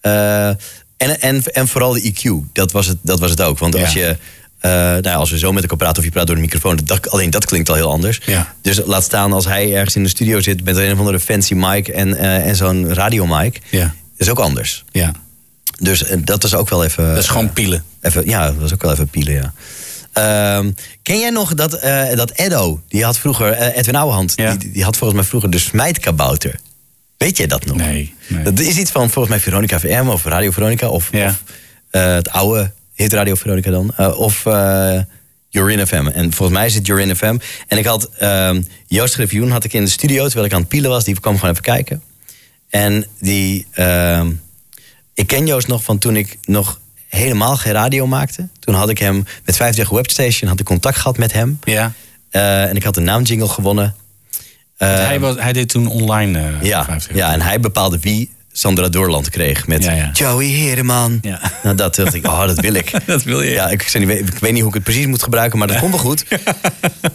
Eh, en, en, en vooral de EQ, dat was het, dat was het ook. Want als je... eh, nou ja, als we zo met elkaar praten of je praat door de microfoon, dat, alleen dat klinkt al heel anders. Ja. Dus laat staan als hij ergens in de studio zit met een of andere fancy mic en, eh, en zo'n radiomic. Ja. Is ook anders. Ja. Dus eh, dat was ook wel even. Dat is gewoon pielen. Even, ja, dat was ook wel even pielen, ja. Ehm, ken jij nog dat, dat Edo, die had vroeger, Edwin Ouwehand, die, die had volgens mij vroeger de smijtkabouter. Weet jij dat nog? Nee. Dat is iets van volgens mij Veronica VM of Radio Veronica of, of eh, het oude hit Radio Veronica dan. eh, of eh Jorin FM. En volgens mij is het Jorin FM. En ik had ehm, Joost Griffioen had ik in de studio terwijl ik aan het pielen was. Die kwam gewoon even kijken. En die, ehm, ik ken Joost nog van toen ik nog helemaal geen radio maakte. Toen had ik hem met 50 Webstation had ik contact gehad met hem. Ja. En ik had een naamjingle gewonnen. Eh, hij, was, hij deed toen online. eh, ja, 50. ja, en hij bepaalde wie Sandra Doorland kreeg. Met Ja, ja. Joey Hereman. Nou, dat dacht ik, oh, dat wil ik. dat wil je. Ja, ik, niet- ik weet niet hoe ik het precies moet gebruiken, maar dat komt wel goed.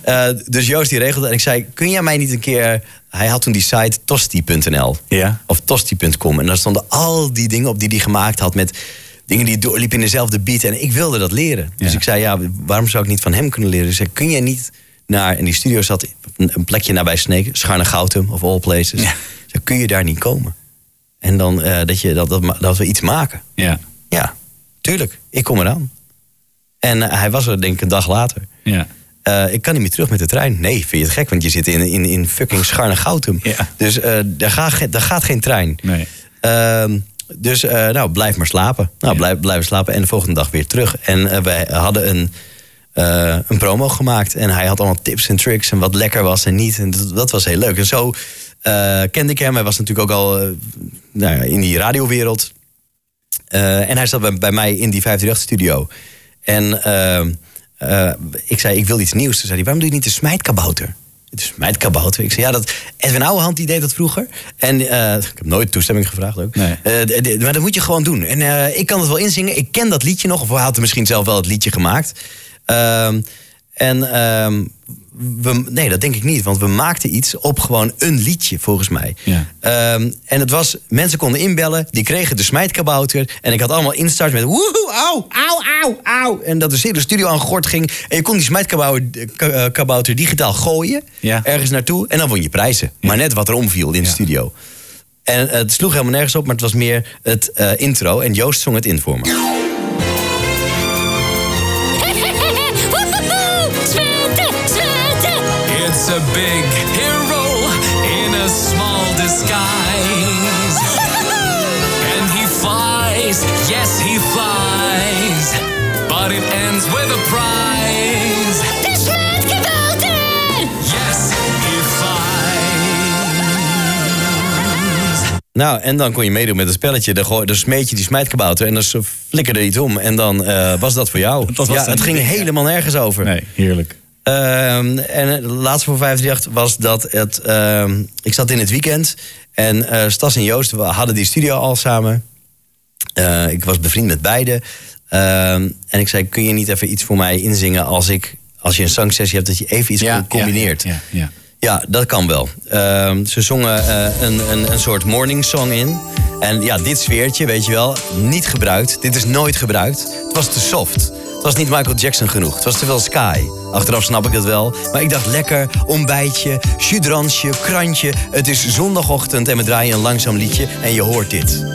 Eh, dus Joost die regelde en ik zei, kun jij mij niet een keer... Hij had toen die site tosti.nl Ja. of tosti.com. En daar stonden al die dingen op die hij gemaakt had met dingen die doorliepen in dezelfde beat. En ik wilde dat leren. Dus ik zei, ja, waarom zou ik niet van hem kunnen leren? Dus ik zei, kun jij niet naar... En die studio zat een, een plekje nabij Sneek, Scharne Goutum of all places. Zei, kun je daar niet komen? En dan eh, dat, je, dat, dat, dat we iets maken. Ja. Ja, tuurlijk. Ik kom eraan. En eh, hij was er denk ik een dag later. Ja. Eh, ik kan niet meer terug met de trein. Nee, vind je het gek? Want je zit in, in, in fucking Scharne Goutum. Dus daar, gaat, daar gaat geen trein. Nee. Ehm, dus nou, blijf maar slapen. Nou, blijf, blijven slapen en de volgende dag weer terug. En wij hadden een, eh, een promo gemaakt. En hij had allemaal tips en tricks en wat lekker was en niet. En dat, dat was heel leuk. En zo eh, kende ik hem. Hij was natuurlijk ook al eh, nou ja, in die radiowereld. En hij zat bij, bij mij in die 538-studio. En ik zei, ik wil iets nieuws. Toen zei hij, waarom doe je niet de smijtkabouter? De smijtkabouter? Ik zei, ja, dat, Edwin Ouwehand die deed dat vroeger. En ik heb nooit toestemming gevraagd ook. D- maar dat moet je gewoon doen. En ik kan het wel inzingen. Ik ken dat liedje nog. Of hij had misschien zelf wel het liedje gemaakt. Ehm, en ehm, we, nee, dat denk ik niet. Want we maakten iets op gewoon een liedje, volgens mij. Ehm, en het was, mensen konden inbellen, die kregen de smijtkabouter. En ik had allemaal instart met woehoe, auw, auw, auw, auw. En dat de hele studio aan gort ging. En je kon die smijtkabouter ka- eh, digitaal gooien, ergens naartoe. En dan won je prijzen. Maar net wat er omviel in de studio. En het sloeg helemaal nergens op, maar het was meer het eh, intro. En Joost zong het in voor me. Big hero in a small disguise. and he flies, yes, he flies. But it ends with a prize. De smetkabouter! Yes, he flies. Nou, en dan kon je meedoen met het spelletje. Dan, gooi- dan smeet je die smijtkabouter en dan flikkerde iets om. En dan eh, was dat voor jou. was ja, het ging helemaal nergens over. Nee, heerlijk. Ehm, en het laatste voor 538 was dat het... ehm, ik zat in het weekend en eh, Stas en Joost we hadden die studio al samen. Eh, ik was bevriend met beide. Ehm, en ik zei, kun je niet even iets voor mij inzingen... als, ik, als je een zangsessie hebt, dat je even iets combineert. Ja, ja. Ja, dat kan wel. Ze zongen eh, een, een, een soort morning song in. En ja, dit sfeertje, weet je wel, niet gebruikt. Dit is nooit gebruikt. Het was te soft. Was niet Michael Jackson genoeg. Het was te veel Sky. Achteraf snap ik het wel. Maar ik dacht lekker, ontbijtje, chudransje, krantje. Het is zondagochtend en we draaien een langzaam liedje. En je hoort dit.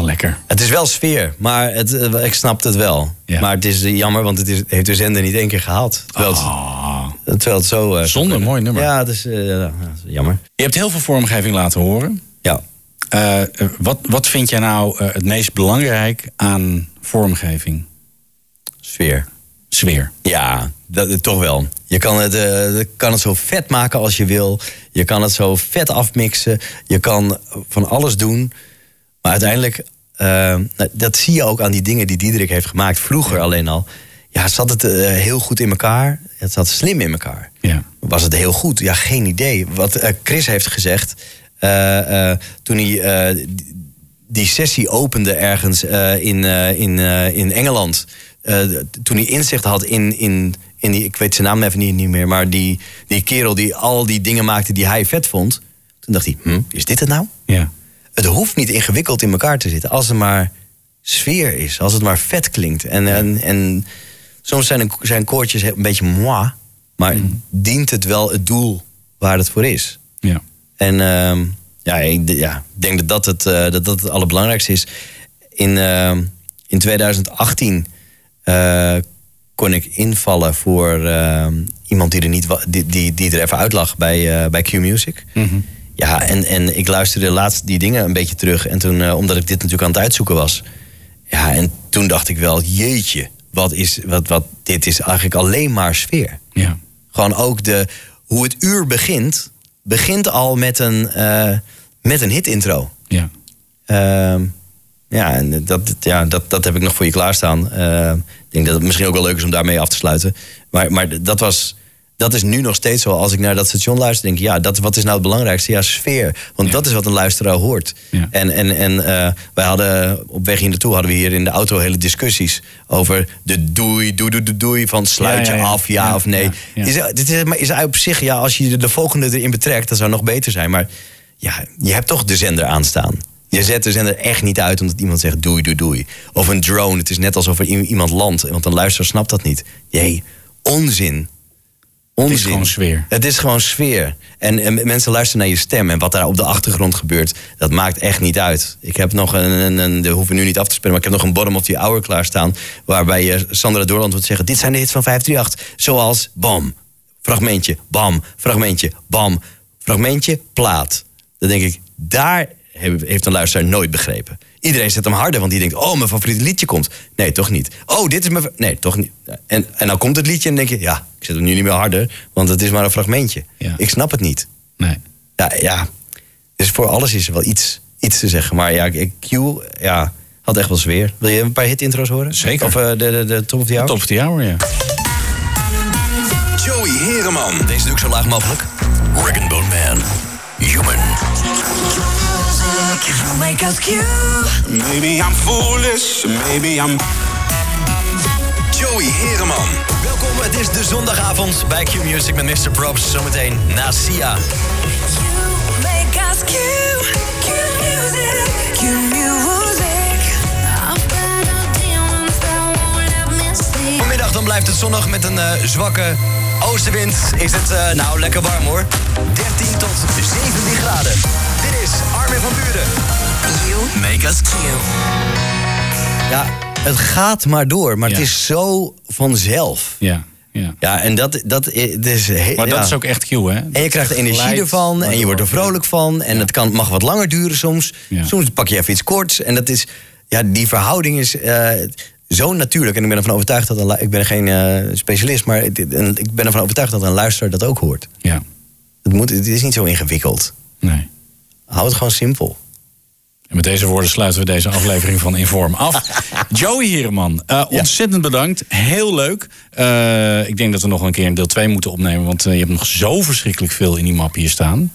Wel lekker. Het is wel sfeer, maar het, eh, ik snap het wel. Maar het is eh, jammer, want het is, heeft de zender niet één keer gehaald. Terwijl het, terwijl het zo... eh, Zonde, mooi nummer. Ja, het is, ja, jammer. Je hebt heel veel vormgeving laten horen. Ja. Wat, wat vind jij nou het meest belangrijk aan vormgeving? Sfeer. Sfeer. Ja, dat, toch wel. Je kan het, je kan het zo vet maken als je wil. Je kan het zo vet afmixen. Je kan van alles doen. Maar uiteindelijk, eh, nou, dat zie je ook aan die dingen die Diederik heeft gemaakt. Vroeger alleen al. Ja, zat het eh, heel goed in elkaar. Het zat slim in elkaar. Ja. Was het heel goed? Ja, geen idee. Wat eh, Chris heeft gezegd... toen hij die- die sessie opende ergens in, in, in Engeland... toen hij inzicht had in, in, in die... ik weet zijn naam even niet, niet meer... maar die, die kerel die al die dingen maakte die hij vet vond... toen dacht hij, hm, is dit het nou? Ja. Het hoeft niet ingewikkeld in elkaar te zitten... als er maar sfeer is, als het maar vet klinkt. En, en, en soms zijn, een- zijn koortjes een beetje moi... maar dient het wel het doel waar het voor is. Ja. En ehm, ja, ik ja, denk dat dat het, eh, dat dat het allerbelangrijkste is. In, ehm, in 2018 eh, kon ik invallen voor eh, iemand die er, niet die, die, die er even uit lag bij, eh, bij Q-Music. Ja, en, en ik luisterde laatst die dingen een beetje terug. En toen, eh, omdat ik dit natuurlijk aan het uitzoeken was. Ja, en toen dacht ik wel, jeetje, wat is, wat, wat, dit is eigenlijk alleen maar sfeer. Ja. Gewoon ook de, hoe het uur begint, begint al met een, eh, met een hit-intro. Ja. Ehm, ja, en dat, ja dat, dat heb ik nog voor je klaarstaan. Ehm, ik denk dat het misschien ook wel leuk is om daarmee af te sluiten. Maar, maar dat, was, dat is nu nog steeds zo. Als ik naar dat station luister, denk ik... ja, dat, wat is nou het belangrijkste? Ja, sfeer. Want dat is wat een luisteraar hoort. En, en, en eh, wij hadden op weg hier naartoe... hadden we hier in de auto hele discussies... over de doei, doei, doei, doei, doei... van sluit je Ja, af, ja, of nee. Is, dit is, maar is op zich, ja, als je de volgende erin betrekt... dat zou nog beter zijn. Maar ja, je hebt toch de zender aanstaan. Je zet de zender echt niet uit omdat iemand zegt doei, doei, doei. Of een drone, het is net alsof er iemand landt. Want een luisteraar snapt dat niet. Jee, onzin. Onzin. is gewoon sfeer. Het is gewoon sfeer. En, en mensen luisteren naar je stem. En wat daar op de achtergrond gebeurt, dat maakt echt niet uit. Ik heb nog een, een, een dat hoeven we nu niet af te spelen... maar ik heb nog een bottom of the hour klaarstaan... waarbij je Sandra Doorland wordt zeggen... dit zijn de hits van 538. Zoals bam, fragmentje, bam, fragmentje, bam, fragmentje, plaat. Dan denk ik, daar heeft een luisteraar nooit begrepen. Iedereen zet hem harder, want die denkt... oh, mijn favoriete liedje komt. Nee, toch niet. Oh, dit is mijn... Nee, toch niet. En, en dan komt het liedje en dan denk je... ja, ik zet hem nu niet meer harder, want het is maar een fragmentje. Ik snap het niet. Nee. Ja, ja. Dus voor alles is er wel iets, iets te zeggen. Maar ja, ik- Q ja, had echt wel sfeer. Wil je een paar hit-intro's horen? Zeker. Of eh, de, de, de Top of the Hour? Top of the Hour, ja. Joey Hereman. Deze doe ik zo laag mogelijk. Rag Bone Man. Human. Wake up, Q. Maybe I'm foolish, maybe I'm... Joey Hereman. Welkom, het is de zondagavond bij Q Music met Mr. Props. Zometeen na Sia. Make us Q. Q music. Q music. Vanmiddag dan blijft het zonnig met een eh, zwakke oostenwind. Is het eh, nou lekker warm hoor. 13 tot 17 graden. Dit is Armin van Buren. You Make us Q. Ja, het gaat maar door, maar het is zo vanzelf. Ja, ja. Ja, en dat, dat, is... he- Maar dat ja. is ook echt Q, hè? En je krijgt energie ervan en je wordt er vrolijk van. En het kan, mag wat langer duren soms. Ja. Soms pak je even iets korts. En dat is, ja, die verhouding is eh, zo natuurlijk. En ik ben ervan overtuigd dat een, ik ben geen eh, specialist, maar en ik ben ervan overtuigd dat een luisteraar dat ook hoort. Ja. Het, moet, het is niet zo ingewikkeld. Nee. Hou het gewoon simpel. En met deze woorden sluiten we deze aflevering van Inform af. Joey Hereman, eh, ontzettend bedankt. Heel leuk. Eh, ik denk dat we nog een keer een deel 2 moeten opnemen. Want je hebt nog zo verschrikkelijk veel in die map hier staan.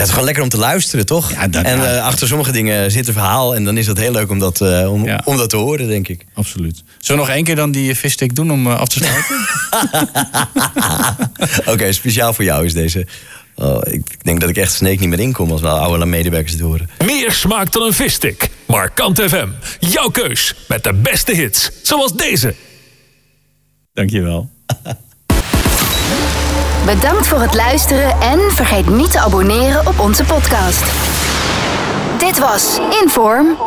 Ja, het is gewoon lekker om te luisteren, toch? Ja, dat- en ja. eh, achter sommige dingen zit een verhaal. En dan is het heel leuk om dat, eh, om, Ja. om dat te horen, denk ik. Absoluut. Zullen we nog één keer dan die visstick doen om eh, af te sluiten? Oké, speciaal voor jou is deze. Oh, ik denk dat ik echt Snake niet meer inkom als wel oude medewerkers het horen. Meer smaakt dan een visstick. Markant FM. Jouw keus. Met de beste hits. Zoals deze. Dankjewel. Bedankt voor het luisteren en vergeet niet te abonneren op onze podcast. Dit was Inform.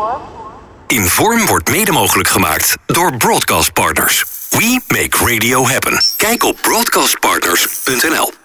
Inform wordt mede mogelijk gemaakt door Broadcast Partners. We make radio happen. Kijk op broadcastpartners.nl.